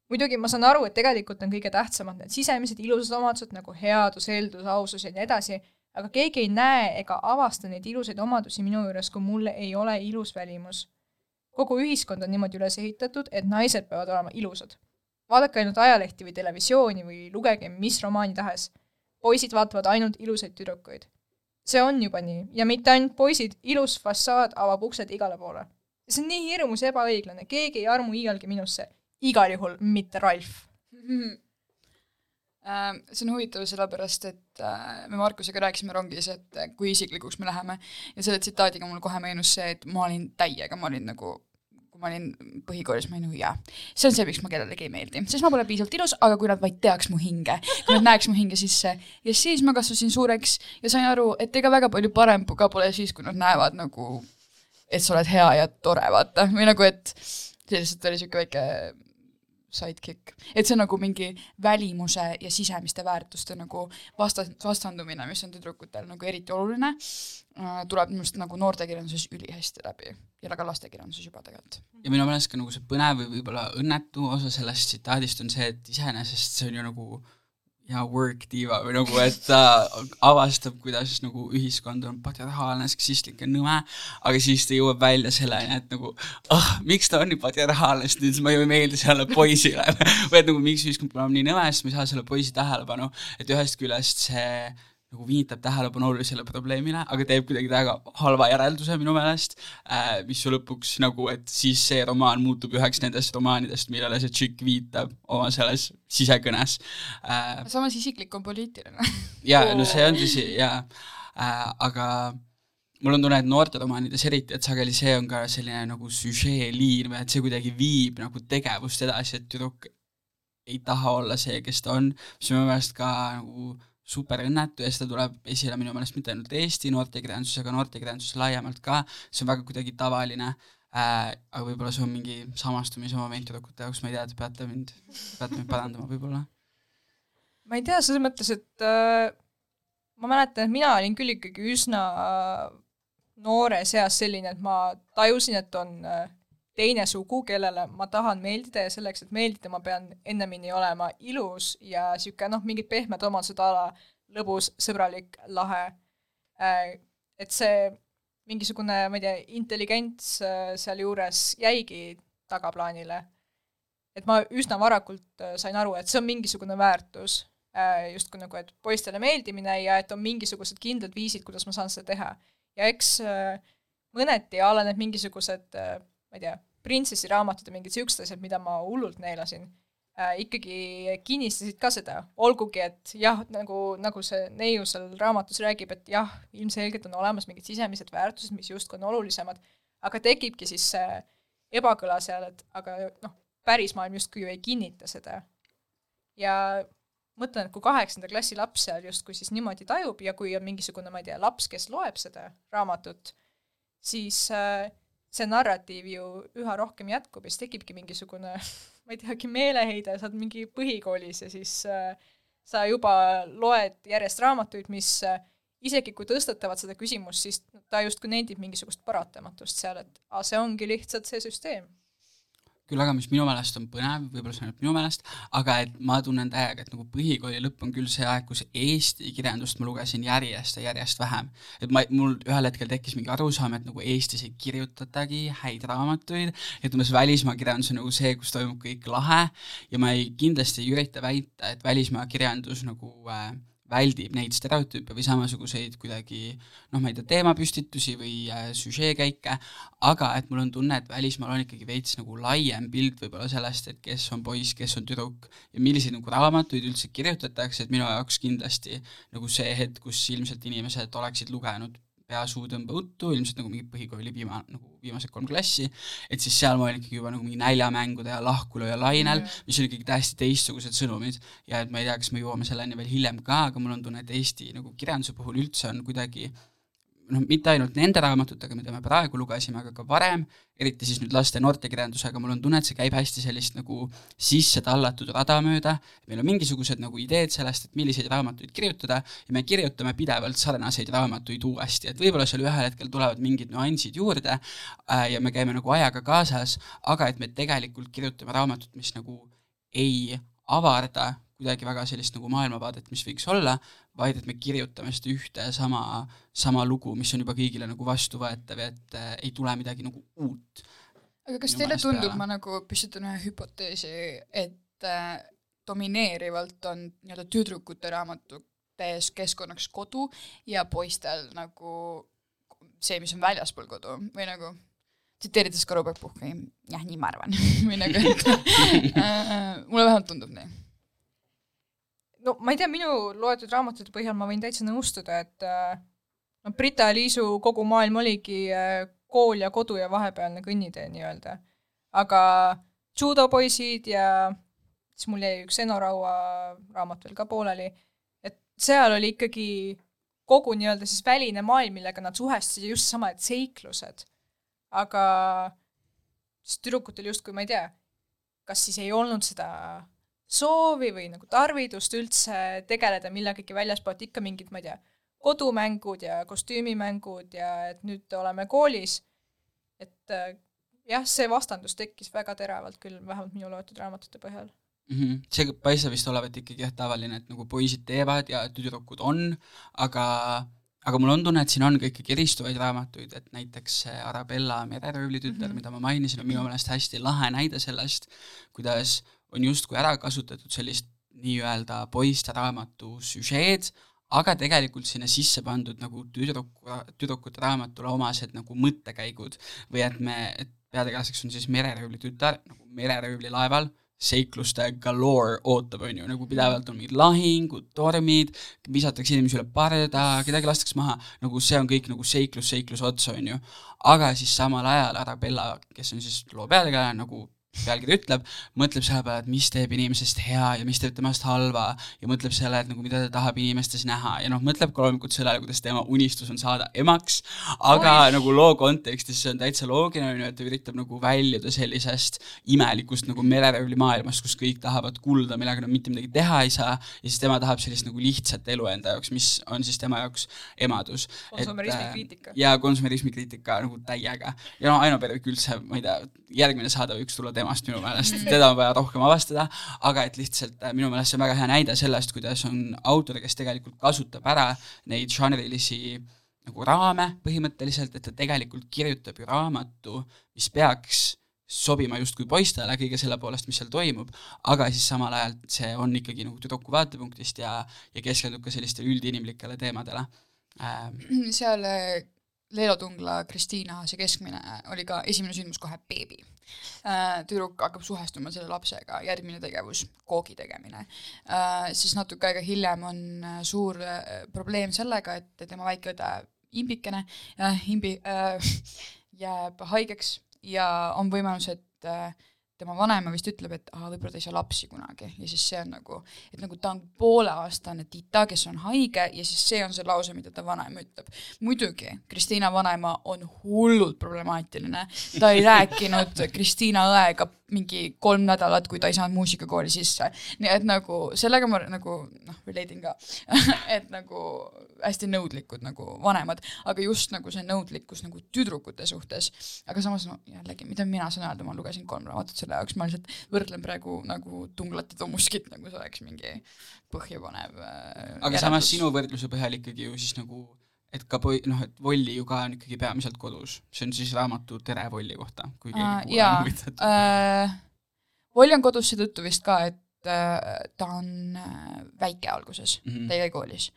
muidugi ma saan aru, et tegelikult on kõige tähtsamad need sisemised ilusad omadused nagu headus, heldus, ausus ja nii edasi, aga keegi ei näe ega avasta neid ilusaid omadusi minu juures, kui mul ei ole ilus välimus. kogu ühiskond on niimoodi üles ehitatud, et naised peavad olema ilusad vaadake ainult ajalehti või televisiooni või lugege mis romaani tahes. poisid vaatavad ainult ilusaid tüdrukuid. see on juba nii ja mitte ainult poisid, ilus fassaad avab uksed igale poole. see on nii hirmus ebaõiglane, keegi ei armu iialgi minusse. igal juhul mitte Ralf. <laughs> Ähm, see on huvitav sellepärast, et äh, me Markusega rääkisime rongis, et äh, kui isiklikuks me läheme ja selle tsitaadiga mul kohe meenus see, et ma olin täiega, ma olin nagu kui ma olin põhikoolis, ma olin nagu jaa, see on see, miks ma kellelegi ei meeldi, sest ma pole piisavalt ilus, aga kui nad vaid teaks mu hinge, kui nad näeks mu hinge sisse. Ja siis ma kasvasin suureks ja sain aru, et ega väga palju parem ka pole siis, kui nad näevad nagu et sa oled hea ja tore, vaata, või nagu, et see lihtsalt oli niisugune väike sidekick. et see on nagu mingi välimuse ja sisemiste väärtuste nagu vastas, vastandumine, mis on tüdrukutel nagu eriti oluline, tuleb minu arust nagu noortekirjanduses ülihästi läbi ja ka lastekirjanduses juba tegelikult. ja minu meelest ka nagu see põnev või võib-olla õnnetu osa sellest tsitaadist on see, et iseenesest see on ju nagu ja work diva või nagu, et ta avastab, kuidas nagu ühiskond on patriarhaalne, seksistlik ja nõme, aga siis ta jõuab välja selleni, et nagu ah, miks ta on nii patriarhaalne, sest nüüd ma ei meeldi sellele poisile. <laughs> Või et nagu miks ühiskond peab olema nii nõme, sest ma ei saa selle poisi tähelepanu, et ühest küljest see nagu viitab tähelepanu olulisele probleemile, aga teeb kuidagi väga halva järelduse minu meelest äh,, mis ju lõpuks nagu, et siis see romaan muutub üheks nendest romaanidest, millele see tšikk viitab oma selles sisekõnes. Äh,. samas isiklik on poliitiline. Jaa, no see on tõsi, jaa. Äh,, aga mul on tunne, et noorteromaanides eriti, et sageli see on ka selline nagu süžeeliin või et see kuidagi viib nagu tegevust edasi, et tüdruk ei taha olla see, kes ta on, mis minu meelest ka nagu super õnnetu ja seda tuleb esile minu meelest mitte ainult Eesti noortekirjanduses, aga noortekirjanduses laiemalt ka, see on väga kuidagi tavaline äh,, aga võib-olla see on mingi samastumise moment tüdrukute jaoks, ma ei tea, te peate mind, peate mind parandama võib-olla. ma ei tea, selles mõttes, et äh, ma mäletan, et mina olin küll ikkagi üsna äh, noores eas selline, et ma tajusin, et on äh, teine sugu, kellele ma tahan meeldida ja selleks, et meeldida, ma pean ennemini olema ilus ja niisugune noh, mingid pehmed omadused a la lõbus, sõbralik, lahe. Äh, et see mingisugune, ma ei tea, intelligents äh, sealjuures jäigi tagaplaanile. et ma üsna varakult äh, sain aru, et see on mingisugune väärtus, justkui nagu, et poistele meeldimine ja et on mingisugused kindlad viisid, kuidas ma saan seda teha. ja eks mõneti a la need mingisugused ma ei tea, printsessi raamatud ja mingid siuksed asjad, mida ma hullult neelasin äh,, ikkagi kinnistasid ka seda, olgugi et jah, nagu, nagu see neiu seal raamatus räägib, et jah, ilmselgelt on olemas mingid sisemised väärtused, mis justkui on olulisemad, aga tekibki siis see ebakõla seal, et aga noh, päris maailm justkui ju ei kinnita seda. ja mõtlen, et kui kaheksanda klassi laps seal justkui siis niimoodi tajub ja kui on mingisugune, ma ei tea, laps, kes loeb seda raamatut, siis äh, see narratiiv ju üha rohkem jätkub ja siis tekibki mingisugune <laughs> ma ei teagi, meeleheide, sa oled mingi põhikoolis ja siis äh, sa juba loed järjest raamatuid, mis äh, isegi kui tõstatavad seda küsimust, siis ta justkui nendib mingisugust paratamatust seal, et aa, see ongi lihtsalt see süsteem küll aga, mis minu meelest on põnev, võib-olla see on ainult minu meelest, aga et ma tunnen täiega, et nagu põhikooli lõpp on küll see aeg, kus eesti kirjandust ma lugesin järjest ja järjest vähem. et ma, mul ühel hetkel tekkis mingi arusaam, et nagu Eestis ei kirjutatagi häid raamatuid, et umbes välismaa kirjandus on nagu see, kus toimub kõik lahe ja ma ei, kindlasti ei ürita väita, et välismaa kirjandus nagu äh, väldib neid stereotüüpe või samasuguseid kuidagi noh, ma ei tea, teemapüstitusi või äh, süžeekäike, aga et mul on tunne, et välismaal on ikkagi veits nagu laiem pilt võib-olla sellest, et kes on poiss, kes on tüdruk ja milliseid nagu raamatuid üldse kirjutatakse, et minu jaoks kindlasti nagu see hetk, kus ilmselt inimesed oleksid lugenud peasuutõmbeuttu, ilmselt nagu mingi põhikooli viima-, nagu viimased kolm klassi, et siis seal ma olin ikkagi juba nagu mingi näljamängude ja lahkulööja lainel mm, -hmm. mis oli ikkagi täiesti teistsugused sõnumid ja et ma ei tea, kas me jõuame selleni veel hiljem ka, aga mul on tunne, et Eesti nagu kirjanduse puhul üldse on kuidagi äh, noh, mitte ainult nende raamatutega, mida me praegu lugesime, aga ka varem, eriti siis nüüd laste- ja noortekirjandusega, mul on tunne, et see käib hästi sellist nagu sisse tallatud rada mööda, meil on mingisugused nagu ideed sellest, et milliseid raamatuid kirjutada ja me kirjutame pidevalt sarnaseid raamatuid uuesti, et võib-olla seal ühel hetkel tulevad mingid nüansid juurde äh, ja me käime nagu ajaga kaasas, aga et me tegelikult kirjutame raamatut, mis nagu ei avarda kuidagi väga sellist nagu maailmavaadet, mis võiks olla, vaid et me kirjutame seda ühte sama, sama lugu, mis on juba kõigile nagu vastuvõetav ja et äh, ei tule midagi nagu uut. aga kas teile tundub, ma nagu püstitan ühe hüpoteesi, et äh, domineerivalt on nii-öelda tüdrukute raamatutes keskkonnaks kodu ja poistel nagu see, mis on väljaspool kodu või nagu tsiteerides Karu Pukki, jah, nii ma arvan. <laughs> Või nagu, et <laughs> äh, mulle vähemalt tundub nii no ma ei tea, minu loetud raamatute põhjal ma võin täitsa nõustuda, et äh, no Brita ja Liisu kogu maailm oligi äh, kool ja kodu ja vahepealne kõnnitee nii-öelda. aga judopoisid ja siis mul jäi üks Eno Raua raamat veel ka pooleli, et seal oli ikkagi kogu nii-öelda siis väline maailm, millega nad suhestusid just sama, et seiklused aga siis tüdrukutel justkui ma ei tea, kas siis ei olnud seda soovi või nagu tarvidust üldse tegeleda millegagi väljaspoolt, ikka mingid, ma ei tea, kodumängud ja kostüümimängud ja et nüüd oleme koolis, et äh, jah, see vastandus tekkis väga teravalt küll, vähemalt minu loetud raamatute põhjal mm. -hmm. see paistab vist olevat ikkagi jah, tavaline, et nagu poisid teevad ja tüdrukud on, aga aga mul on tunne, et siin on ka ikkagi eristuvaid raamatuid, et näiteks Arabella mereröövli tütar mm, -hmm. mida ma mainisin, on minu meelest hästi lahe näide sellest, kuidas on justkui ära kasutatud sellist nii-öelda poisteraamatu süžeed, aga tegelikult sinna sisse pandud nagu tüdruku, tüdrukute raamatule omased nagu mõttekäigud või et me, et peategelaseks on siis mereröövli tütar nagu mereröövli laeval seikluste galore ootab, on ju, nagu pidevalt on mingid lahingud, tormid, visatakse inimesi üle parda, kedagi lastakse maha, nagu see on kõik nagu seiklus seikluse otsa, on ju. aga siis samal ajal Arabella, kes on siis loo peategelane, nagu pealkiri ütleb, mõtleb selle peale, et mis teeb inimesest hea ja mis teeb temast halva ja mõtleb selle, et nagu mida ta tahab inimestes näha ja noh, mõtleb ka loomulikult sellele, kuidas tema unistus on saada emaks, aga Oi. nagu loo kontekstis see on täitsa loogiline, on ju, et ta üritab nagu väljuda sellisest imelikust nagu mereröövli maailmast, kus kõik tahavad kulda, millega nad mitte midagi teha ei saa ja siis tema tahab sellist nagu lihtsat elu enda jaoks, mis on siis tema jaoks emadus. konsumerismi kriitika. ja konsumerismi kriitika nagu täiega. ja no Aino Pervik üldse, ma ei tea, järgmine saade võiks tulla tema temast minu meelest, teda on vaja rohkem avastada, aga et lihtsalt äh, minu meelest see on väga hea näide sellest, kuidas on autor, kes tegelikult kasutab ära neid žanrilisi nagu raame põhimõtteliselt, et ta tegelikult kirjutab ju raamatu, mis peaks sobima justkui poistele kõige selle poolest, mis seal toimub, aga siis samal ajal see on ikkagi nagu tüdruku vaatepunktist ja, ja keskendub ka sellistele üldinimlikele teemadele. Ähm.. seal Leelo Tungla, Kristiina, see keskmine oli ka esimene sündmus kohe beebi tüdruk hakkab suhestuma selle lapsega, järgmine tegevus, koogi tegemine. Äh, siis natuke aega hiljem on äh, suur probleem sellega, et tema väike õde imbikene äh,, imbi äh, <laughs> jääb haigeks ja on võimalus, et äh, tema vanaema vist ütleb, et aa, võib-olla ta ei saa lapsi kunagi ja siis see on nagu, et nagu ta on pooleaastane tita, kes on haige ja siis see on see lause, mida ta vanaema ütleb. muidugi, Kristiina vanaema on hullult problemaatiline, ta ei rääkinud Kristiina õega mingi kolm nädalat, kui ta ei saanud muusikakooli sisse. nii et nagu sellega ma nagu noh, relate in ka <laughs> et nagu hästi nõudlikud nagu vanemad, aga just nagu see nõudlikkus nagu tüdrukute suhtes. aga samas no jällegi, mida mina saan öelda, ma lugesin kolm raamatut selle jaoks, ma lihtsalt võrdlen praegu nagu Tunglat ja Tomuskit, nagu see oleks mingi põhjapanev äh, aga samas sinu võrdluse põhjal ikkagi ju siis nagu et ka poi-, noh, et Volli ju ka on ikkagi peamiselt kodus, see on siis raamatu Tere Volli kohta, kui keegi uh, kuulab on huvitatud uh,. Volli on kodus seetõttu vist ka, et uh, ta on uh, väike alguses mm, -hmm. ta ei käi koolis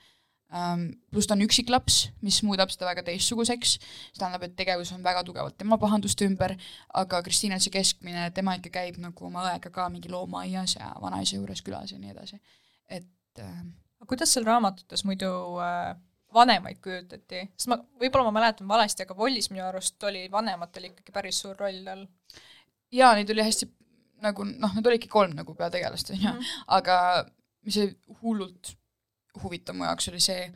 um,. pluss ta on üksiklaps, mis muudab seda väga teistsuguseks, see tähendab, et tegevus on väga tugevalt tema pahanduste ümber, aga Kristiina on see keskmine, tema ikka käib nagu oma õega ka mingi loomaaias ja vanaisa juures külas ja nii edasi, et uh, aga kuidas seal raamatutes muidu äh, vanemaid kujutati, sest ma, võib-olla ma mäletan valesti, aga Vollis minu arust oli vanematel ikkagi päris suur roll all. jaa, neid oli hästi nagu noh, need olidki kolm nagu peategelast, on ju, mhm. aga mis oli hullult huvitav mu jaoks, oli see,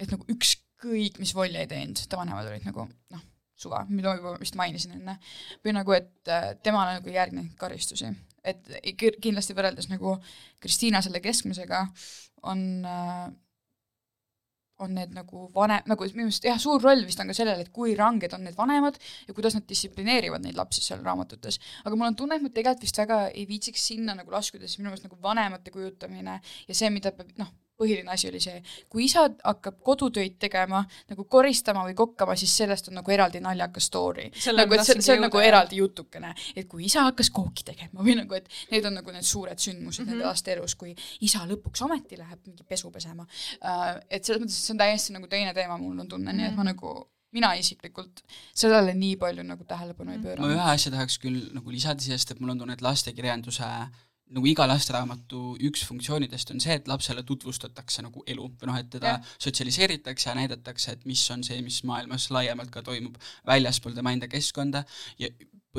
et nagu ükskõik, mis Voll ei teinud, ta vanemad olid nagu noh, suva, mida ma juba vist mainisin enne, või nagu, et äh, temale nagu ei järgnenud karistusi. et kindlasti võrreldes nagu Kristiina selle keskmisega on äh, on need nagu vanem, nagu minu meelest jah, suur roll vist on ka sellel, et kui ranged on need vanemad ja kuidas nad distsiplineerivad neid lapsi seal raamatutes. aga mul on tunne, et ma tegelikult vist väga ei viitsiks sinna nagu laskuda, sest minu meelest nagu vanemate kujutamine ja see, mida peab noh, põhiline asi oli see, kui isa hakkab kodutöid tegema, nagu koristama või kokkama, siis sellest on nagu eraldi naljakas story. nagu, et see, see on nagu eraldi jutukene, et kui isa hakkas kooki tegema või nagu, et need on nagu need suured sündmused mm -hmm. nende laste elus, kui isa lõpuks ometi läheb mingi pesu pesema uh,. et selles mõttes, et see on täiesti nagu teine teema, mul on tunne mm, -hmm. nii et ma mhm. nagu mina isiklikult sellele nii palju nagu tähelepanu ei mhm. pööra. ma ühe asja tahaks küll nagu lisada sellest, et mul on tunne, et lastekirjanduse äh, nagu iga lasteraamatu üks funktsioonidest on see, et lapsele tutvustatakse nagu elu või noh, et teda ja. sotsialiseeritakse ja näidatakse, et mis on see, mis maailmas laiemalt ka toimub väljaspool tema enda keskkonda ja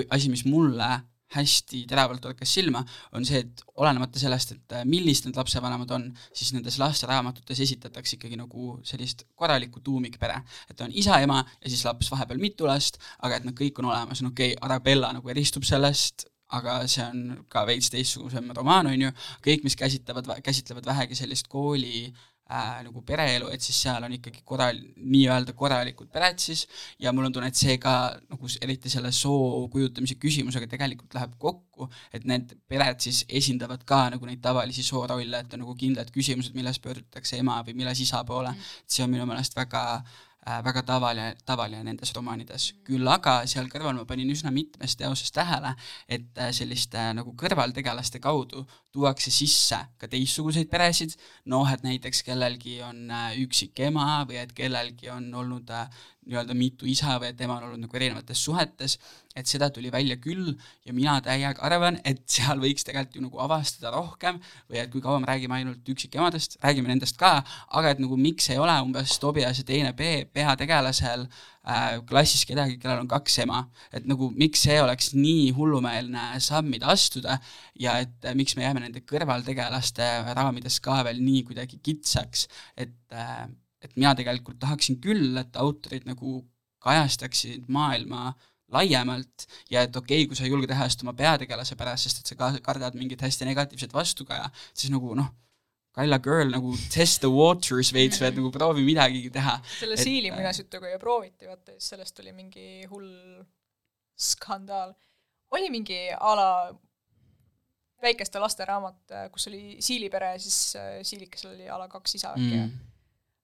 asi, mis mulle hästi teravalt torkas silma, on see, et olenemata sellest, et äh, millised need lapsevanemad on, siis nendes lasteraamatutes esitatakse ikkagi nagu sellist korralikku tuumikpere. et on isa, ema ja siis laps, vahepeal mitu last, aga et nad kõik on olemas, no okei okay,, Arabella nagu eristub sellest, aga see on ka veits teistsugusem romaan, on ju, kõik, mis käsitlevad, käsitlevad vähegi sellist kooli äh, nagu pereelu, et siis seal on ikkagi korral-, nii-öelda korralikud pered siis. Ja mul on tunne, et see ka nagu eriti selle soo kujutamise küsimusega tegelikult läheb kokku, et need pered siis esindavad ka nagu neid tavalisi soorolle, et on nagu kindlad küsimused, milles pöördutakse ema või milles isa poole. Mm., see on minu meelest väga äh, väga tavaline, tavaline nendes romaanides. küll aga seal kõrval ma panin üsna mitmes teoses tähele, et äh, selliste äh, nagu kõrvaltegelaste kaudu tuuakse sisse ka teistsuguseid peresid, noh, et näiteks kellelgi on äh, üksik ema või et kellelgi on olnud äh, nii-öelda mitu isa või et ema on olnud nagu erinevates suhetes, et seda tuli välja küll ja mina täiega arvan, et seal võiks tegelikult ju nagu avastada rohkem või et kui kaua me räägime ainult üksikemadest, räägime nendest ka, aga et nagu miks ei ole umbes Tobias ja teine B peategelasel äh, klassis kedagi, kellel on kaks ema. et nagu miks see oleks nii hullumeelne samm, mida astuda ja et äh, miks me jääme nende kõrvaltegelaste raamides ka veel nii kuidagi kitsaks, et äh, et mina tegelikult tahaksin küll, et autorid nagu kajastaksid maailma laiemalt ja et okei okay,, kui sa ei julge teha just oma peategelase pärast, sest et sa ka kardad mingit hästi negatiivset vastukaja, siis nagu noh, Kaila girl nagu test the waters veits või et nagu proovi midagigi teha. selle siili muinasjutuga ju prooviti, vaata siis sellest tuli mingi hull skandaal. oli mingi a la väikeste laste raamat, kus oli siilipere ja siis äh, siilikesel oli a la kaks isa äkki mm..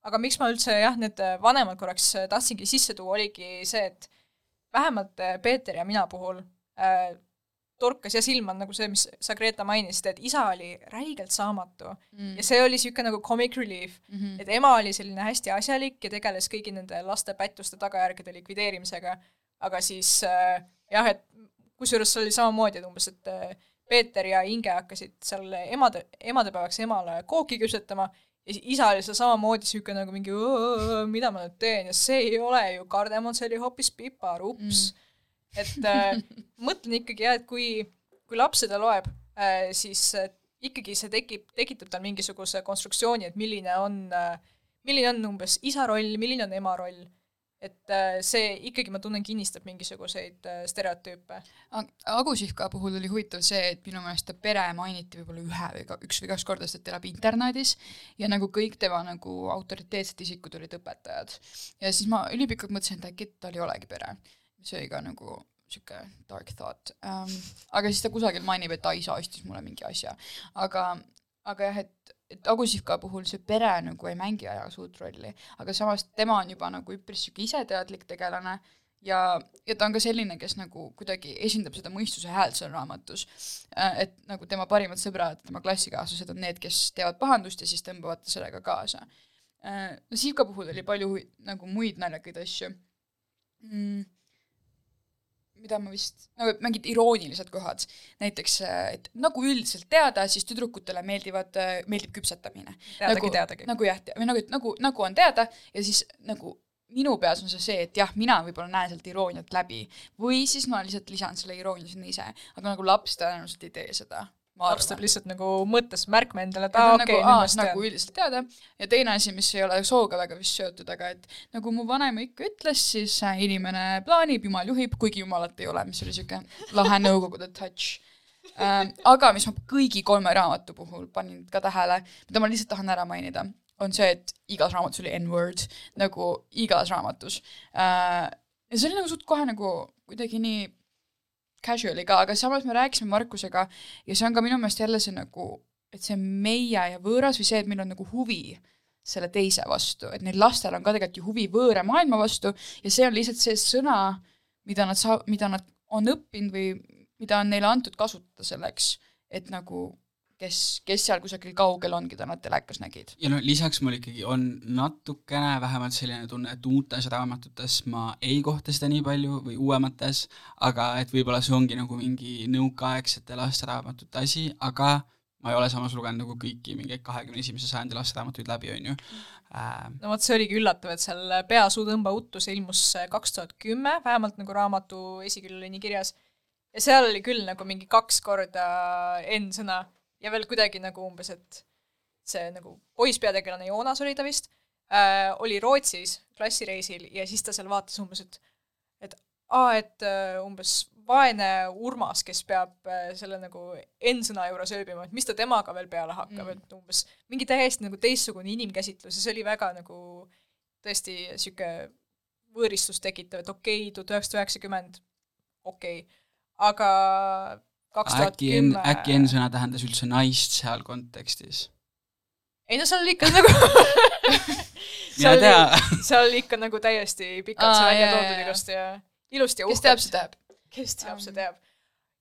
Aga miks ma üldse jah, need vanemad korraks tahtsingi sisse tuua, oligi see, et vähemalt äh, Peeter ja mina puhul äh, torkas ja silma, nagu see, mis sa, Greta, mainisid, et isa oli räigelt saamatu mm. ja see oli niisugune nagu comic relief mm, -hmm. et ema oli selline hästi asjalik ja tegeles kõigi nende laste pättuste tagajärgede likvideerimisega, aga siis äh, jah, et kusjuures see oli samamoodi, et umbes, et äh, Peeter ja Inge hakkasid seal emade, emadepäevaks emale kooki küpsetama ja siis isa oli seal samamoodi niisugune nagu mingi mida ma nüüd teen? Ja see ei ole ju kardemon, see oli hoopis pipar, ups mm. Et äh, <laughs> mõtlen ikkagi jah, et kui, kui laps seda loeb äh,, siis äh, ikkagi see tekib, tekitab tal mingisuguse konstruktsiooni, et milline on äh,, milline on umbes isa roll, milline on ema roll. Et äh, see ikkagi, ma tunnen, kinnistab mingisuguseid äh, stereotüüpe. Agu Sihka puhul oli huvitav see, et minu meelest ta pere mainiti võib-olla ühe või ka, üks või kaks korda, sest ta elab internaadis ja nagu kõik tema nagu autoriteetsed isikud olid õpetajad. ja siis ma ülipikalt mõtlesin, et äkki tal ei olegi pere see oli ka nagu sihuke dark thought um,. aga siis ta kusagil mainib, et ta isa ostis mulle mingi asja. aga, aga jah, et, et Agusivka puhul see pere nagu ei mängi aja suurt rolli, aga samas tema on juba nagu üpris sihuke iseteadlik tegelane ja, ja ta on ka selline, kes nagu kuidagi esindab seda mõistuse häält seal raamatus. Äh, et nagu tema parimad sõbrad, tema klassikaaslased on need, kes teevad pahandust ja siis tõmbavad ta sellega kaasa. Äh, no Sivka puhul oli palju nagu muid naljakaid asju mm mida ma vist, nagu mingid iroonilised kohad, näiteks et nagu üldiselt teada, siis tüdrukutele meeldivad, meeldib küpsetamine. teadagi nagu, teadagi. nagu jah, või nagu, nagu, nagu on teada ja siis nagu minu peas on see see, et jah, mina võib-olla näen sealt irooniat läbi või siis ma lihtsalt lisan selle iroonia sinna ise, aga nagu laps tõenäoliselt ei tee seda teeb lihtsalt nagu mõttes märkme endale, et aa okei okay,, nüüd ma tean. nagu üldiselt teada. ja teine asi, mis ei ole sooga väga vist seotud, aga et nagu mu vanaema ikka ütles, siis äh, inimene plaanib, jumal juhib, kuigi jumalat ei ole, mis oli siuke lahe <laughs> Nõukogude touch ähm,. aga mis ma kõigi kolme raamatu puhul panin ka tähele, mida ma lihtsalt tahan ära mainida, on see, et igas raamatus oli N-word, nagu igas raamatus äh,. ja see oli nagu suht kohe nagu kuidagi nii casual'i ka, aga samas me rääkisime Markusega ja see on ka minu meelest jälle see nagu, et see meie ja võõras või see, et meil on nagu huvi selle teise vastu, et neil lastel on ka tegelikult ju huvi võõra maailma vastu ja see on lihtsalt see sõna, mida nad saa-, mida nad on õppinud või mida on neile antud kasutada selleks, et nagu kes, kes seal kusagil kaugel on, keda nad telekas nägid. ja no lisaks mul ikkagi on natukene vähemalt selline tunne, et uutes raamatutes ma ei kohta seda nii palju või uuemates, aga et võib-olla see ongi nagu mingi nõukaaegsete lasteraamatute asi, aga ma ei ole samas lugenud nagu kõiki mingeid kahekümne esimese sajandi lasteraamatuid läbi, on ju äh,. no vot, see oligi üllatav, et seal Pea, suu, tõmba uttu, see ilmus kaks tuhat kümme, vähemalt nagu raamatu esiküljel oli nii kirjas ja seal oli küll nagu mingi kaks korda N-sõna ja veel kuidagi nagu umbes, et see nagu poisspeategelane Joonas oli ta vist äh,, oli Rootsis klassireisil ja siis ta seal vaatas umbes, et et aa, et äh, umbes vaene Urmas, kes peab äh, selle nagu N-sõna juures ööbima, et mis ta temaga veel peale hakkab mm., et umbes mingi täiesti nagu teistsugune inimkäsitlus ja see oli väga nagu tõesti sihuke võõristust tekitav, et okei okay,, tuhat üheksasada üheksakümmend, okei okay., aga äkki N, kümme äkki N-sõna tähendas üldse naist seal kontekstis? ei no seal oli ikka nagu <laughs> seal oli, seal oli ikka nagu täiesti pikalt see välja toodud ilusti ja ilusti ja kes teab, see teab. kes teab, see teab.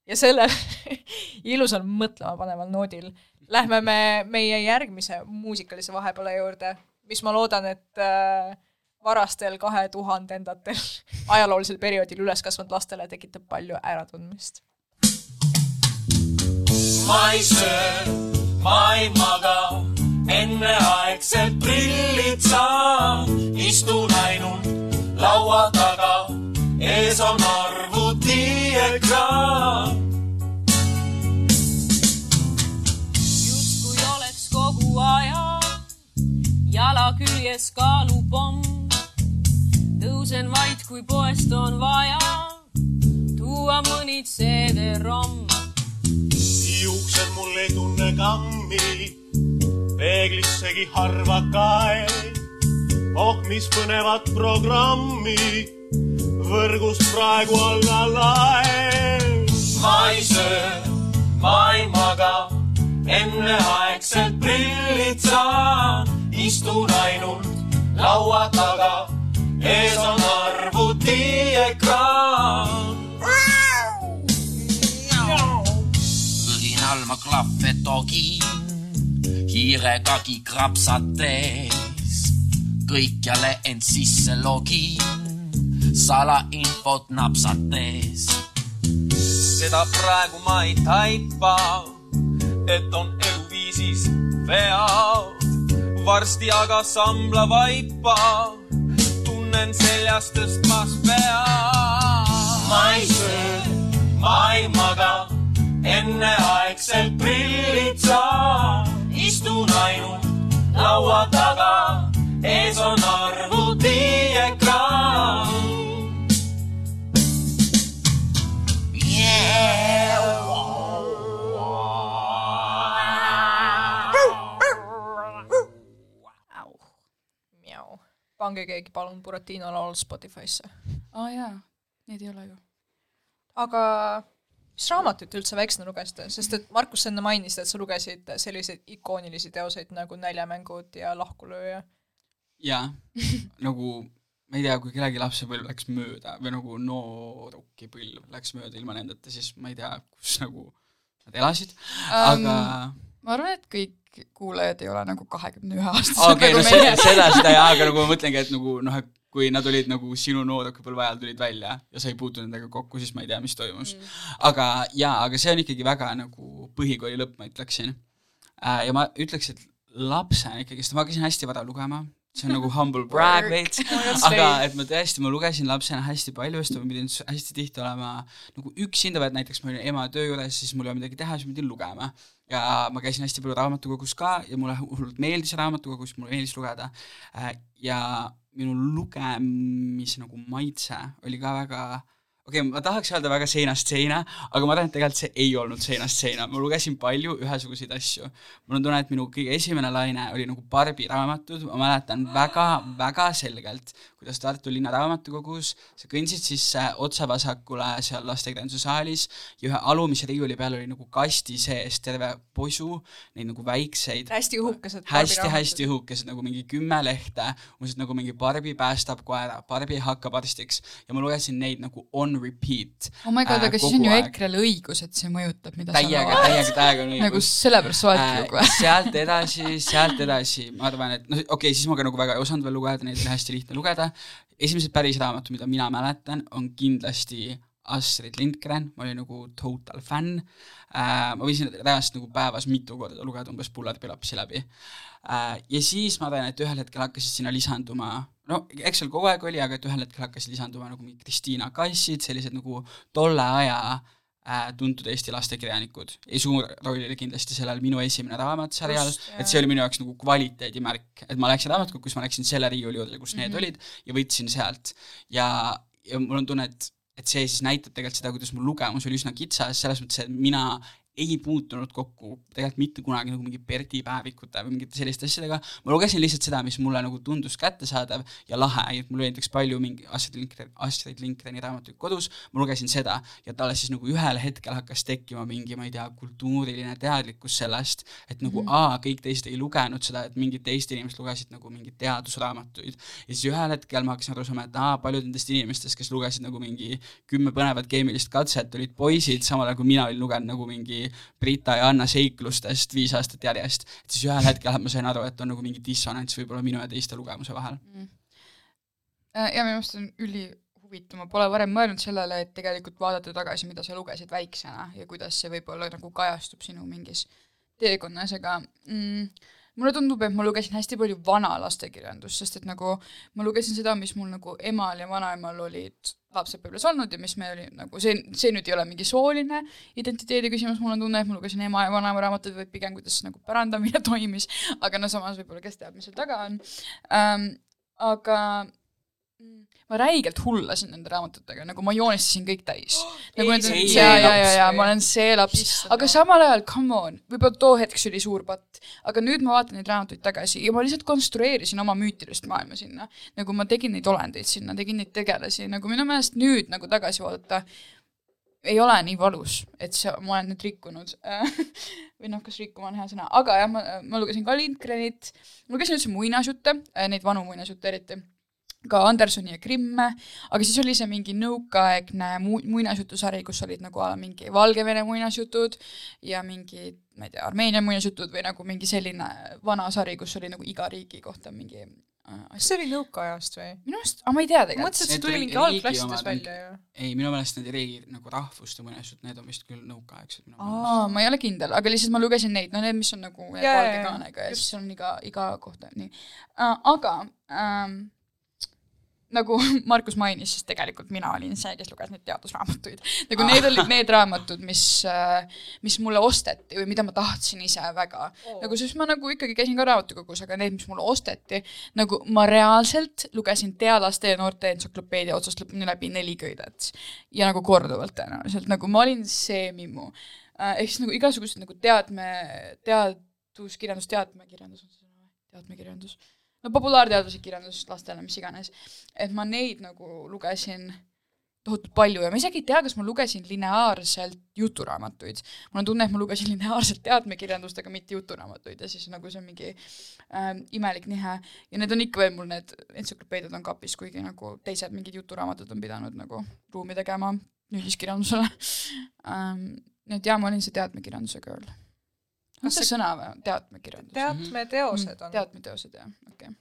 ja sellel <laughs> ilusal mõtlemapaneval noodil lähme me meie järgmise muusikalise vahepala juurde, mis ma loodan, et äh, varastel kahe tuhandendatel <laughs> ajaloolisel perioodil üles kasvanud lastele tekitab palju äratundmist. Ma ei söö, ma ei maga, enneaegsed prillid saan, istun ainult laua taga, ees on arvutiekraan. justkui oleks kogu aja jala küljes kaalupomm. tõusen vaid, kui poest on vaja tuua mõni CD-ROM. Juuksed mul ei tunne kammi, peeglissegi harva kae. oh, mis põnevat programmi võrgust praegu alla lae. ma ei söö, ma ei maga, enneaegselt prillid saan, istun ainult laua taga, ees on arvutiekraan. õrin ma klahve togin, hiiregagi krapsates, kõikjale end sisse login, salainfot napsates. seda praegu ma ei taipa, et on eluviisis vead. varsti aga sambla vaipa, tunnen seljas tõstmas pea. ma ei söö, ma ei maga, enneaegselt prillid saan, istun ainult laua taga, ees on arvutiekraan. Miau. pange keegi palun Buratino laul Spotify'sse. aa jaa, neid ei ole ju. aga mis raamatut üldse väiksena lugesite, sest et Markus, sa enne mainisid, et sa lugesid selliseid ikoonilisi teoseid nagu Näljamängud ja Lahkulööja. jaa, nagu ma ei tea, kui kellegi lapsepõlv läks mööda või nagu noorukipõlv läks mööda ilma nendeta, siis ma ei tea, kus nagu nad elasid, aga ma arvan, et kõik kuulajad ei ole nagu kahekümne ühe aastased okei, no nagu seda meie, seda, seda jaa, aga nagu ma mõtlengi, et nagu noh, et kui nad olid nagu sinu noorukipõlve ajal tulid välja ja sa ei puutunud nendega kokku, siis ma ei tea, mis toimus mm.. aga jaa, aga see on ikkagi väga nagu põhikooli lõpp, ma ütleksin äh,. ja ma ütleks, et lapsena ikkagist, ma hakkasin hästi vara lugema, see on nagu humble brag veits, aga et ma tõesti, ma lugesin lapsena hästi palju, sest ma pidin hästi tihti olema nagu üksinda, vaid näiteks ma olin ema töö juures, siis mul ei olnud midagi teha, siis ma pidin lugema. ja ma käisin hästi palju raamatukogus ka ja mulle hullult meeldis raamatukogus, mulle meeldis lugeda. ja minu lugemise nagu maitse oli ka väga okei okay,, ma tahaks öelda väga seinast seina, aga ma arvan, et tegelikult see ei olnud seinast seina, ma lugesin palju ühesuguseid asju. mul on tunne, et minu kõige esimene laine oli nagu Barbi raamatud, ma mäletan väga, väga selgelt, kuidas Tartu linna raamatukogus sa kõndsid sisse otse vasakule seal lastekirjanduse saalis ja ühe alumise riiuli peal oli nagu kasti sees terve posu neid nagu väikseid hästi õhukesed. hästi-hästi. õhukesed, nagu mingi kümme lehte, umbes nagu mingi Barbi päästab koera, Barbi hakkab arstiks ja ma lugesin neid nagu on repeat. oh my god, äh, aga siis on ju. EKRE-l õigus, et see mõjutab, mida täiega, sa loed. täiega, täiega on nagu õigus. sellepärast sa oledki Äh, <laughs> sealt edasi, sealt edasi, ma arvan, et noh, okei okay,, siis ma ka nagu väga ei osanud veel lugeda, neid oli hästi lihtne lugeda. esimesed päris raamatud, mida mina mäletan, on kindlasti Astrid Lindgren, ma olin nagu total fänn äh,. ma võisin reaalselt nagu päevas mitu korda lugeda umbes Pullerpilapsi läbi äh,. ja siis ma arvan, et ühel hetkel hakkasid sinna lisanduma, no eks seal kogu aeg oli, aga et ühel hetkel hakkasid lisanduma nagu mingi Kristiina Kassid, sellised nagu tolle aja äh, tuntud Eesti lastekirjanikud ja suur roll oli kindlasti sellel minu esimene raamat jaa. et see oli minu jaoks nagu kvaliteedimärk, et ma läksin raamatukokku, kus ma läksin selle riiuli juurde, kus mm -hmm. need olid ja võtsin sealt ja, ja mul on tunne, et et see siis näitab tegelikult seda, kuidas mu lugemus oli üsna kitsas, selles mõttes, et mina ei puutunud kokku tegelikult mitte kunagi nagu mingi Berdi päevikute või mingite selliste asjadega, ma lugesin lihtsalt seda, mis mulle nagu tundus kättesaadav ja lahe, et mulle näiteks palju mingi Astrid Lindgren, Astrid Lindgreni raamatuid kodus, ma lugesin seda ja talle siis nagu ühel hetkel hakkas tekkima mingi, ma ei tea, kultuuriline teadlikkus sellest, et nagu mm aa, kõik teised ei lugenud seda, et mingid teised inimesed lugesid nagu mingeid teadusraamatuid. ja siis ühel hetkel ma hakkasin aru saama, et aa, paljud nendest inimestest, kes lugesid nagu mingi kümme põnevat keemilist katset, olid poisid, samal ajal kui mina olin lugenud nagu mingi Brita ja Anna seiklustest viis aastat järjest. et siis ühel hetkel ma sain aru, et on nagu mingi dissonants võib-olla minu ja teiste lugemuse vahel. Äh, ja minu meelest on ülihuvitav, ma pole varem mõelnud sellele, et tegelikult vaadata tagasi, mida sa lugesid väiksena ja kuidas see võib-olla nagu kajastub sinu mingis teekonnas, aga mm, mulle tundub, et ma lugesin hästi palju vana lastekirjandust, sest et nagu ma lugesin seda, mis mul nagu emal ja vanaemal olid lapsepõlves olnud ja mis me oli nagu see, see nüüd ei ole mingi sooline identiteedi küsimus, mul on tunne, et ma lugesin ema ja vanaema raamatuid, vaid pigem kuidas nagu pärandamine <laughs> toimis, aga no samas võib-olla kes teab, mis seal taga on ähm,. aga mm, ma räigelt hullasin nende raamatutega, nagu ma joonistasin kõik täis. Oh,. <gasps> nagu need ja, ja, ja, ja ma olen see laps, aga samal ajal, come on, võib-olla too hetk see oli suur patt, aga nüüd ma vaatan neid raamatuid tagasi ja ma lihtsalt konstrueerisin oma müütilist maailma sinna. nagu ma tegin neid olendeid sinna, tegin neid tegelasi, nagu minu meelest nüüd nagu tagasi vaadata, ei ole nii valus, et see, ma olen nüüd rikkunud. <laughs> Või noh, kas rikkuma on hea sõna, aga jah, ma, ma lugesin ka Lindgrenit, lugesin üldse muinasjutte, neid vanu muinasjutte eriti ka Andersoni ja Krimme, aga siis oli see mingi nõukaaegne mu-, muinasjutusari, kus olid nagu a la mingi Valgevene muinasjutud ja mingi, ma ei tea, Armeenia muinasjutud või nagu mingi selline vana sari, kus oli nagu iga riigi kohta mingi äh, kas asi. see oli nõukaajast või? minu arust, aga ma ei tea ma tegelikult. mõtlesin, et see tuli mingi algklassides välja ju. ei, minu meelest need riigi nagu rahvuste muinasjutud, need on vist küll nõukaaegsed minu meelest. aa, ma ei ole kindel, aga lihtsalt ma lugesin neid, no need, mis on nagu valge kaanega ja just. siis on iga, iga kohta nii uh,. aga ähm, nagu <laughs> Markus mainis, siis tegelikult mina olin see, kes luges neid teadusraamatuid. nagu need olid need raamatud, mis, mis mulle osteti või mida ma tahtsin ise väga oh.. nagu siis ma nagu ikkagi käisin ka raamatukogus, aga need, mis mulle osteti, nagu ma reaalselt lugesin teadlaste ja noorte entsüklopeedia otsast lõpuni läbi neli köidet. ja nagu korduvalt tõenäoliselt, nagu ma olin see mimmu. ehk siis nagu igasugused nagu teadme, teaduskirjandus, teadmekirjandus on see sõna või? teadmekirjandus no populaarteaduslik kirjandus lastele, mis iganes, et ma neid nagu lugesin tohutult palju ja ma isegi ei tea, kas ma lugesin lineaarselt juturaamatuid. mul on tunne, et ma lugesin lineaarselt teadmekirjandust, aga mitte juturaamatuid ja siis nagu see on mingi ähm, imelik nihe ja need on ikka veel mul need entsüklopeediad on kapis, kuigi nagu teised mingid juturaamatud on pidanud nagu ruumi tegema nüüdiskirjandusele <laughs> ähm,. nii et jaa, ma olin see teadmekirjanduse girl. On see sõna või? teadmekirjandus? teatmeteosed on teadmeteosed jah, okei okay..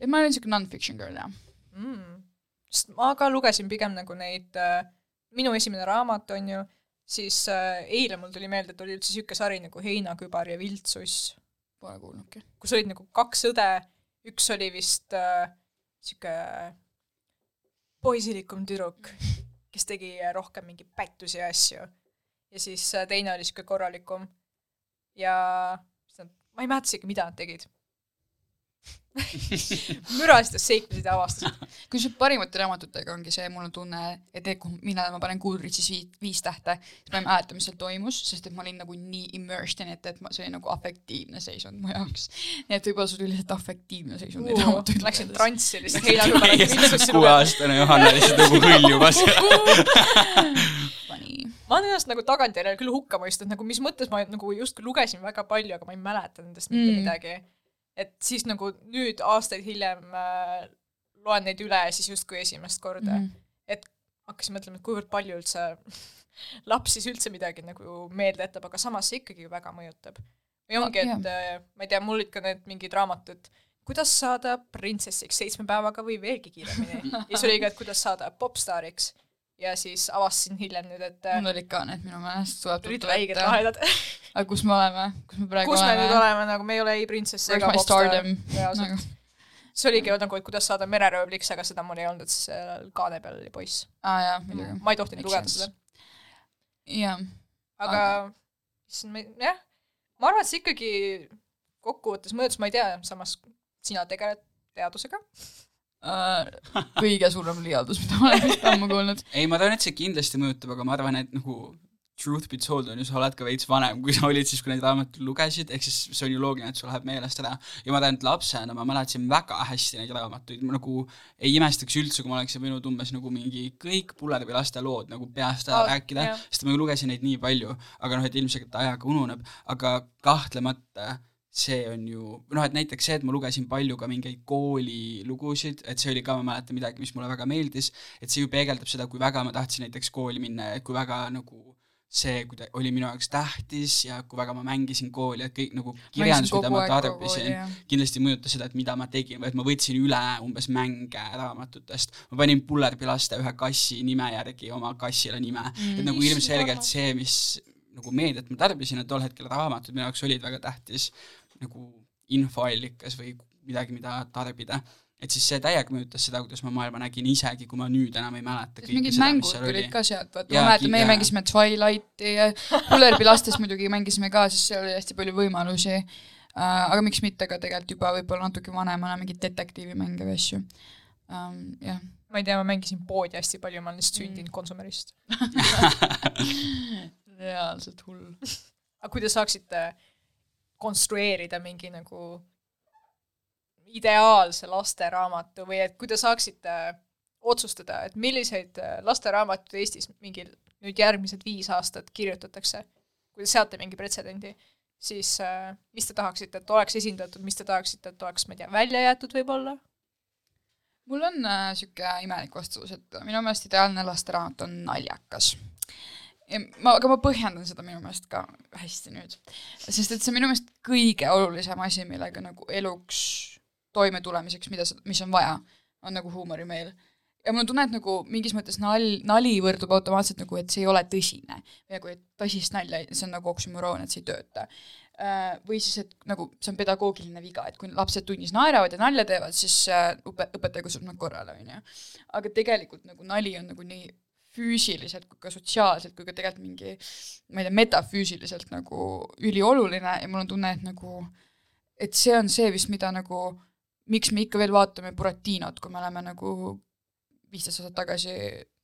et ma olin siuke non-fiction girl jah. mm.. sest ma ka lugesin pigem nagu neid äh,, minu esimene raamat on ju, siis äh, eile mul tuli meelde, et oli üldse niisugune sari nagu Heinakübar ja Viltsuss, Pole kuulnudki. kus olid nagu kaks õde, üks oli vist äh, poisilikum tüdruk, kes tegi rohkem mingeid pättusi ja asju. ja siis äh, teine oli niisugune korralikum ja ma ei mäleta isegi, mida nad tegid. Mürasid ja seiklesid ja avastasid. kusjuures parimate raamatutega ongi see, mul on tunne, et et kui mina, ma panen Goodreadsis viis, viis tähte, siis ma ei mäleta, mis seal toimus, sest et ma olin nagu nii immersed in it, et ma, see oli nagu afektiivne seisund mu jaoks. nii et võib-olla sul oli lihtsalt afektiivne seisund neid raamatuid lugedes. transsi lihtsalt kuueaastane Johanna lihtsalt nagu hõljubas. Funny. ma olen ennast nagu tagantjärele küll hukka mõistnud, nagu mis mõttes ma nagu justkui lugesin väga palju, aga ma ei mäleta nendest mitte Mm. midagi. Et siis nagu nüüd aastaid hiljem äh, loen neid üle ja siis justkui esimest korda mm. -hmm. hakkasin mõtlema, et kuivõrd palju üldse <laughs> laps siis üldse midagi nagu meelde jätab, aga samas see ikkagi ju väga mõjutab. või ongi, et äh, ma ei tea, mul olid ka need mingid raamatud, kuidas saada printsessiks seitsme päevaga või veelgi kiiremini. <laughs> ja siis oli ka, et kuidas saada popstaariks. Ja siis avastasin hiljem nüüd, et äh, mul olid ka need minu meelest, tuleb tulid ette. lahedad. <laughs> aga kus me oleme, kus me praegu kus me oleme nüüd? oleme, nagu me ei ole ei printsess ega popstaar Nagu-. see oligi nagu, et kuidas saada mereröövliks, aga seda mul ei olnud, et seal kaane peal oli poiss. muidugi. ma ei tohtinud lugeda seda. jah, aga issand, ma ei, jah, ma arvan, et see ikkagi kokkuvõttes mõjutas, ma ei tea, samas sina tegeled teadusega. Äh, kõige suurem liialdus, mida ma olen vist ammu kuulnud. <laughs> ei, ma tean, et see kindlasti mõjutab, aga ma arvan, et nagu truth be told on ju, sa oled ka veits vanem, kui sa olid siis, kui neid raamatuid lugesid, ehk siis see on ju loogiline, et sul läheb meelest ära. ja ma tean, et lapsena ma mäletasin väga hästi neid raamatuid, ma nagu ei imestaks üldse, kui ma oleksin võinud umbes nagu mingi kõik Pullervi laste lood nagu peast ära Aa, rääkida sest ma lugesin neid nii palju, aga noh, et ilmselgelt ajaga ununeb, aga kahtlemata see on ju, noh et näiteks see, et ma lugesin palju ka mingeid koolilugusid, et see oli ka, ma mäletan midagi, mis mulle väga meeldis, et see ju peegeldab seda, kui väga ma tahtsin näiteks kooli minna ja kui väga nagu see kuida- oli minu jaoks tähtis ja kui väga ma mängisin kooli, et kõik nagu kirjandus, mida ma tarbisin, kindlasti mõjutas seda, et mida ma tegin või et ma võtsin üle umbes mänge raamatutest. ma panin Pullerbi laste ühe kassi nime järgi oma kassile nime mm., et nagu ilmselgelt see, mis nagu meediat ma tarbisin, et tol hetkel raamatud minu jaoks olid väga tähtis nagu infoallikas või midagi, mida tarbida. et siis see täiega mõjutas seda, kuidas ma maailma nägin, isegi kui ma nüüd enam ei mäleta mingid seda, mängud seal oli tulid. ka sealt, vaata, ma mäletan, meie mängisime Twilighti ja Pullerbi lastes muidugi mängisime ka, sest seal oli hästi palju võimalusi uh,. aga miks mitte ka tegelikult juba võib-olla natuke vanemana mingeid detektiivimänge või asju um,. jah, ma ei tea, ma mängisin poodi hästi palju, ma olen lihtsalt sündinud konsumerist. <laughs> reaalselt hull. aga kui te saaksite konstrueerida mingi nagu ideaalse lasteraamatu või et kui te saaksite otsustada, et milliseid äh, lasteraamatuid Eestis mingil nüüd järgmised viis aastat kirjutatakse, kui te seate mingi pretsedendi, siis äh, mis te tahaksite, et oleks esindatud, mis te tahaksite, et oleks, ma ei tea, välja jäetud võib-olla? mul on äh, sihuke imelik vastus, et minu meelest ideaalne lasteraamat on naljakas. ma, aga ma põhjendan seda minu meelest ka hästi nüüd, sest et see on minu meelest kõige olulisem asi, millega nagu eluks toimetulemiseks, mida, mis on vaja, on nagu huumorimeel. ja mul on tunne, et nagu mingis mõttes nal-, nali võrdub automaatselt nagu, et see ei ole tõsine. nagu, et tõsist nalja, see on nagu oksümoroon, et see ei tööta. või siis, et nagu see on pedagoogiline viga, et kui lapsed tunnis naeravad ja nalja teevad, siis äh, õpe-, õpetaja kutsub nad korrale, on ju. aga tegelikult nagu nali on nagu nii füüsiliselt kui ka sotsiaalselt kui ka tegelikult mingi ma ei tea, metafüüsiliselt nagu ülioluline ja mul on tunne, et nagu et see on see vist, mida nagu miks me ikka veel vaatame Buratinot, kui me oleme nagu viisteist aastat tagasi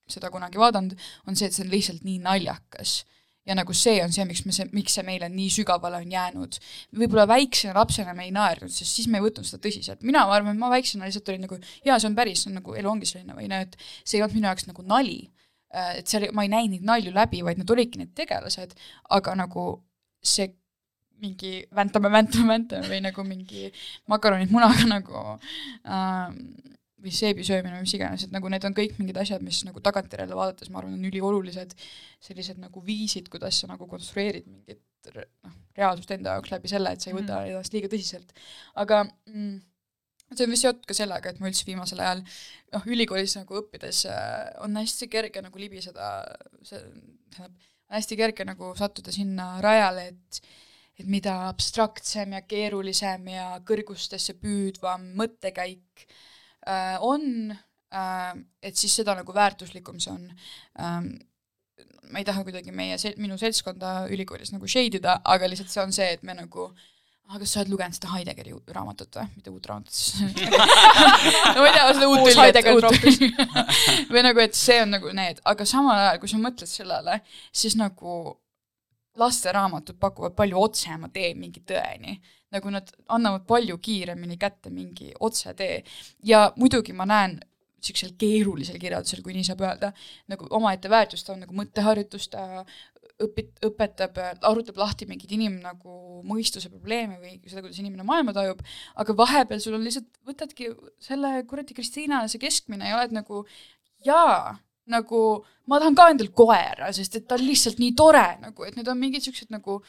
seda kunagi vaadanud, on see, et see on lihtsalt nii naljakas. ja nagu see on see, miks me see, miks see meile nii sügavale on jäänud. võib-olla väiksena lapsena me ei naernud, sest siis me ei võtnud seda tõsiselt. mina, arvan, et ma väiksena lihtsalt olin nagu jaa, see on päris, see on nagu elu ongi selline või noh, et see ei olnud minu jaoks nagu nali. Et seal, ma ei näinud neid nalju läbi, vaid nad olidki need tegelased, aga nagu see mingi väntame, väntame, väntame või nagu mingi makaronid munaga nagu ähm, või seebi söömine või mis iganes, et nagu need on kõik mingid asjad, mis nagu tagantjärele vaadates ma arvan, on üliolulised sellised nagu viisid, kuidas sa nagu konstrueerid mingit noh, reaalsust enda jaoks läbi selle, et sa ei võta Mhm. ennast liiga tõsiselt. aga mm, see on vist seotud ka sellega, et ma üldse viimasel ajal noh, ülikoolis nagu õppides äh, on hästi kerge nagu libiseda, see tähendab, hästi kerge nagu sattuda sinna rajale, et et mida abstraktsem ja keerulisem ja kõrgustesse püüdvam mõttekäik äh, on äh,, et siis seda nagu väärtuslikum see on ähm,. ma ei taha kuidagi meie minu seltskonda ülikoolis nagu shade ida, aga lihtsalt see on see, et me nagu aga kas sa oled lugenud seda Heideggeri raamatut või, mitte uut raamatut siis <laughs> no ma ei tea, seda uut tülli, Heidegger tülli või nagu, et see on nagu need, aga samal ajal, kui sa mõtled sellele, siis nagu lasteraamatud pakuvad palju otsema tee mingi tõeni. nagu nad annavad palju kiiremini kätte mingi otsetee ja muidugi ma näen niisugusel keerulisel kirjeldusel, kui nii saab öelda, nagu omaette väärtust on nagu mõtteharjutus, ta õpit-, õpetab, arutab lahti mingeid inim- nagu mõistuse probleeme või seda, kuidas inimene maailma tajub, aga vahepeal sul on lihtsalt, võtadki selle kuradi Kristiina see keskmine ja oled nagu jaa, nagu ma tahan ka endal koera, sest et ta on lihtsalt nii tore nagu, et need on mingid siuksed nagu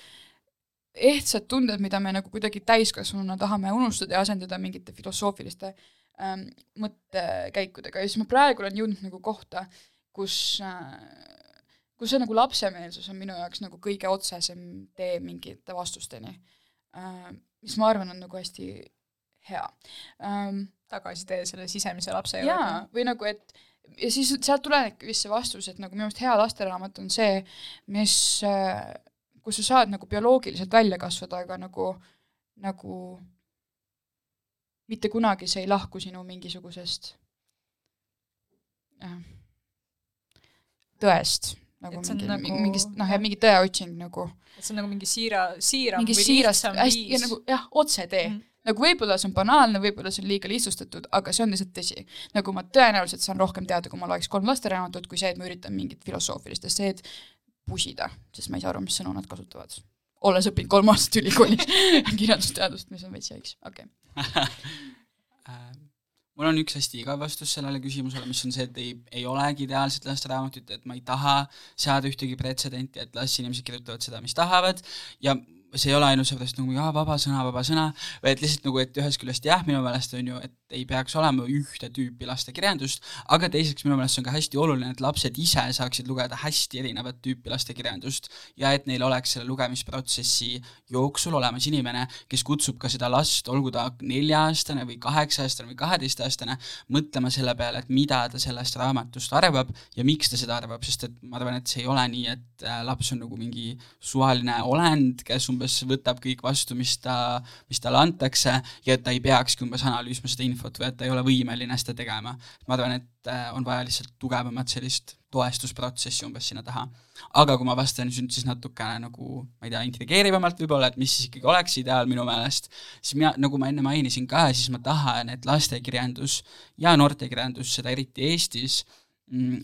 ehtsad tunded, mida me nagu kuidagi täiskasvanuna tahame unustada ja asendada mingite filosoofiliste ähm, mõttekäikudega. Ja siis ma praegu olen jõudnud nagu kohta, kus äh, kus see nagu lapsemeelsus on minu jaoks nagu kõige otsesem tee mingite vastusteni äh,, mis ma arvan, on nagu hästi hea ähm,. tagasitee selle sisemise lapse jaa, või nagu, et ja siis sealt tulenebki vist see vastus, et nagu minu arust hea lasteraamat on see, mis, kus sa saad nagu bioloogiliselt välja kasvada, aga nagu, nagu mitte kunagi see ei lahku sinu mingisugusest jah, tõest nagu Et see on mingi nagu- nagu, mingist noh, jah, mingi tõeotsing nagu et see on nagu mingi siira, siiram mingi lihtsam hästi ja nagu jah, otsetee mm. Mhm.. nagu võib-olla see on banaalne, võib-olla see on liiga lihtsustatud, aga see on lihtsalt tõsi. nagu ma tõenäoliselt saan rohkem teada, kui ma loeks kolm lasteraamatut, kui see, et ma üritan mingit filosoofilist esseed pusida, sest ma ei saa aru, mis sõnu nad kasutavad. olles õppinud kolm aastat ülikoolis <laughs> kirjandusteadust, mis on veits jääks, okei okay. <laughs> Mul on üks hästi igav vastus sellele küsimusele, mis on see, et ei, ei olegi ideaalset lasteraamatut, et ma ei taha seada ühtegi pretsedenti, et las inimesed kirjutavad seda, mis tahavad. Ja see ei ole ainult sellepärast nagu jaa, vaba sõna, vaba sõna, vaid lihtsalt nagu, et ühest küljest jah, minu meelest on ju, et ei peaks olema ühte tüüpi lastekirjandust, aga teiseks minu meelest on ka hästi oluline, et lapsed ise saaksid lugeda hästi erinevat tüüpi lastekirjandust ja et neil oleks selle lugemisprotsessi jooksul olemas inimene, kes kutsub ka seda last, olgu ta nelja-aastane või kaheksa-aastane või kaheteistaastane, mõtlema selle peale, et mida ta sellest raamatust arvab ja miks ta seda arvab, sest et ma arvan, et see ei ole nii, et äh, laps on nagu mingi suvaline olend, kes umbes võtab kõik vastu, mis ta, mis talle antakse ja et ta ei peakski umbes analüüsima seda infot või et ta ei ole võimeline seda tegema. ma arvan, et äh, on vaja lihtsalt tugevamat sellist toestusprotsessi umbes sinna taha. aga kui ma vastan nüüd siis natukene nagu ma ei tea, intrigeerivamalt võib-olla, et mis siis ikkagi oleks ideaal minu meelest, siis mina, nagu ma enne mainisin ka, siis ma tahan, et lastekirjandus ja noortekirjandus, seda eriti Eestis,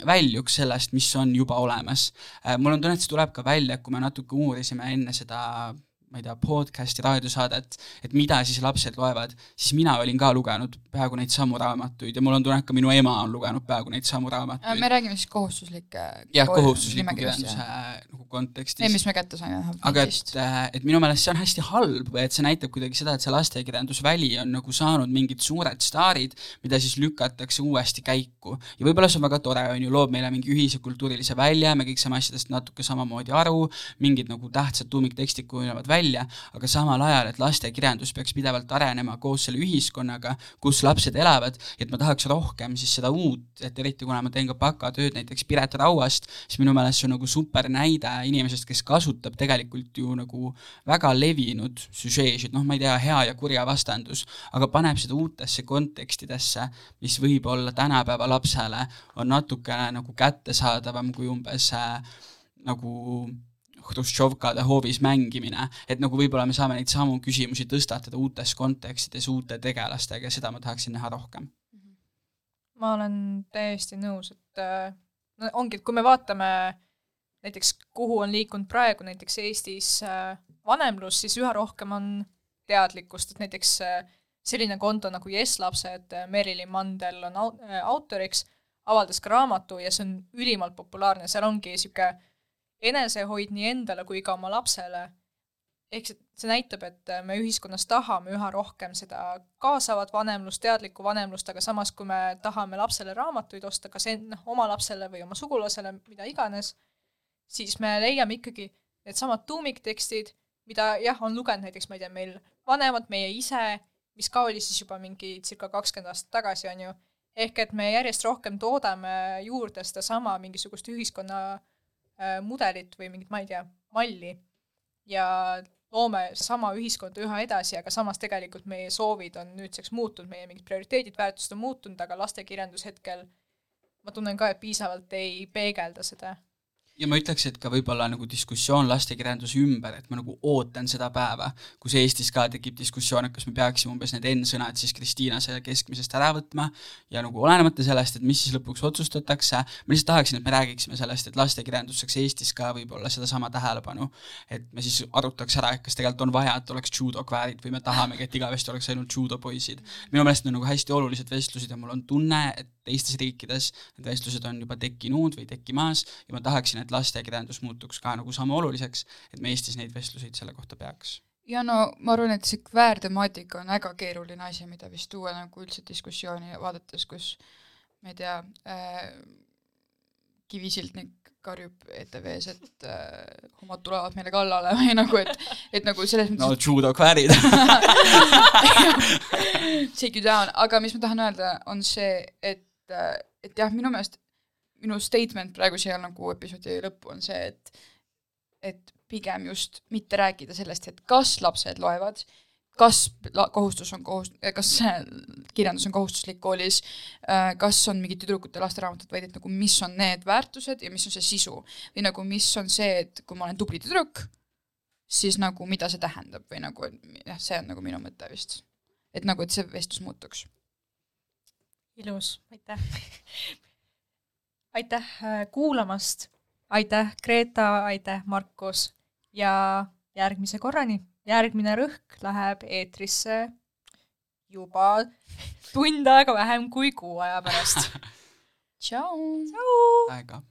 väljuks sellest, mis on juba olemas. mul on tunne, et see tuleb ka välja, kui me natuke uurisime enne seda ma ei tea, podcast'i raadiosaadet, et mida siis lapsed loevad, siis mina olin ka lugenud peaaegu neid samu raamatuid ja mul on tunne, et ka minu ema on lugenud peaaegu neid samu raamatuid. me räägime siis kohustuslike jah, kohustusliku kirjanduse nagu kontekstis mis me kätte saime aga et, et minu meelest see on hästi halb või et see näitab kuidagi seda, et see lastekirjandusväli on nagu saanud mingid suured staarid, mida siis lükatakse uuesti käiku. ja võib-olla see on väga tore, on ju, loob meile mingi ühise kultuurilise välja, me kõik saame asjadest natuke samamoodi aru, mingid nagu tähtsad tuumiktekstid kujunevad välja, aga samal ajal, et lastekirjandus peaks pidevalt arenema koos selle ühiskonnaga, kus lapsed elavad, et ma tahaks rohkem siis seda uut, et eriti kuna ma teen ka bakatööd näiteks Piret Rauast, siis minu meelest see on nagu super näide inimesest, kes kasutab tegelikult ju nagu väga levinud süžeesid, noh, ma ei tea, hea ja kurja vastandus, aga paneb seda uutesse kontekstidesse, mis võib-olla tänapäeva lapsele on natukene nagu kättesaadavam kui umbes äh, nagu Hruštšovkade hoovis mängimine, et nagu võib-olla me saame neid samu küsimusi tõstatada uutes kontekstides uute tegelastega seda ma tahaksin näha rohkem. ma olen täiesti nõus, et äh, no ongi, et kui me vaatame näiteks, kuhu on liikunud praegu näiteks Eestis äh, vanemlus, siis üha rohkem on teadlikkust, et näiteks äh, selline konto nagu Yes lapsed, Merilin Mandel on au- autoriks, avaldas ka raamatu ja see on ülimalt populaarne, seal ongi niisugune enesehoid nii endale kui ka oma lapsele. ehk see, see näitab, et me ühiskonnas tahame üha rohkem seda kaasavat vanemlust, teadlikku vanemlust, aga samas, kui me tahame lapsele raamatuid osta, kas en- noh, oma lapsele või oma sugulasele, mida iganes, siis me leiame ikkagi needsamad tuumiktekstid, mida jah, on lugenud näiteks, ma ei tea, meil vanemad, meie ise, mis ka oli siis juba mingi circa kakskümmend aastat tagasi, on ju, ehk et me järjest rohkem toodame juurde sedasama mingisugust ühiskonna äh, mudelit või mingit, ma ei tea, malli ja loome sama ühiskonda üha edasi, aga samas tegelikult meie soovid on nüüdseks muutunud, meie mingid prioriteedid, väärtused on muutunud, aga lastekirjandus hetkel ma tunnen ka, et piisavalt ei peegelda seda ja ma ütleks, et ka võib-olla nagu diskussioon lastekirjanduse ümber, et ma nagu ootan seda päeva, kus Eestis ka tekib diskussioon, et kas me peaksime umbes need N-sõnad siis Kristiinase keskmisest ära võtma ja nagu olenemata sellest, et mis siis lõpuks otsustatakse, ma lihtsalt tahaksin, et me räägiksime sellest, et lastekirjandus saaks Eestis ka võib-olla sedasama tähelepanu, et me siis arutaks ära, et kas tegelikult on vaja, et oleks judokväärid või me tahamegi, et igavesti oleks ainult judopoisid. minu meelest need on nagu hästi olulised vestlused ja mul on tunne, et teistes riikides need vestlused on juba tekkinud või tekkimas ja ma tahaksin, et lastekirjandus muutuks ka nagu sama oluliseks, et me Eestis neid vestluseid selle kohta peaks. ja no ma arvan, et see kväärtemaatika on väga keeruline asi, mida vist tuua nagu üldse diskussiooni vaadates, kus ma ei tea äh,, Kivisildnik karjub ETV-s, et äh, homod tulevad meile kallale või nagu, et, et nagu selles no mõttes judokväärid <laughs> take you down, aga mis ma tahan öelda, on see, et, et jah, minu meelest minu statement praegu siia nagu episoodi lõppu on see, et et pigem just mitte rääkida sellest, et kas lapsed loevad, kas kohustus on kohust-, kas see kirjandus on kohustuslik koolis, kas on mingid tüdrukute lasteraamatud, vaid et nagu mis on need väärtused ja mis on see sisu või nagu mis on see, et kui ma olen tubli tüdruk, siis nagu mida see tähendab või nagu jah, see on nagu minu mõte vist. et nagu, et see vestlus muutuks. ilus, aitäh. aitäh äh, kuulamast, aitäh Greta, aitäh Markus ja järgmise korrani. järgmine rõhk läheb eetrisse juba tund aega vähem kui kuu aja pärast. <laughs> tšau. aega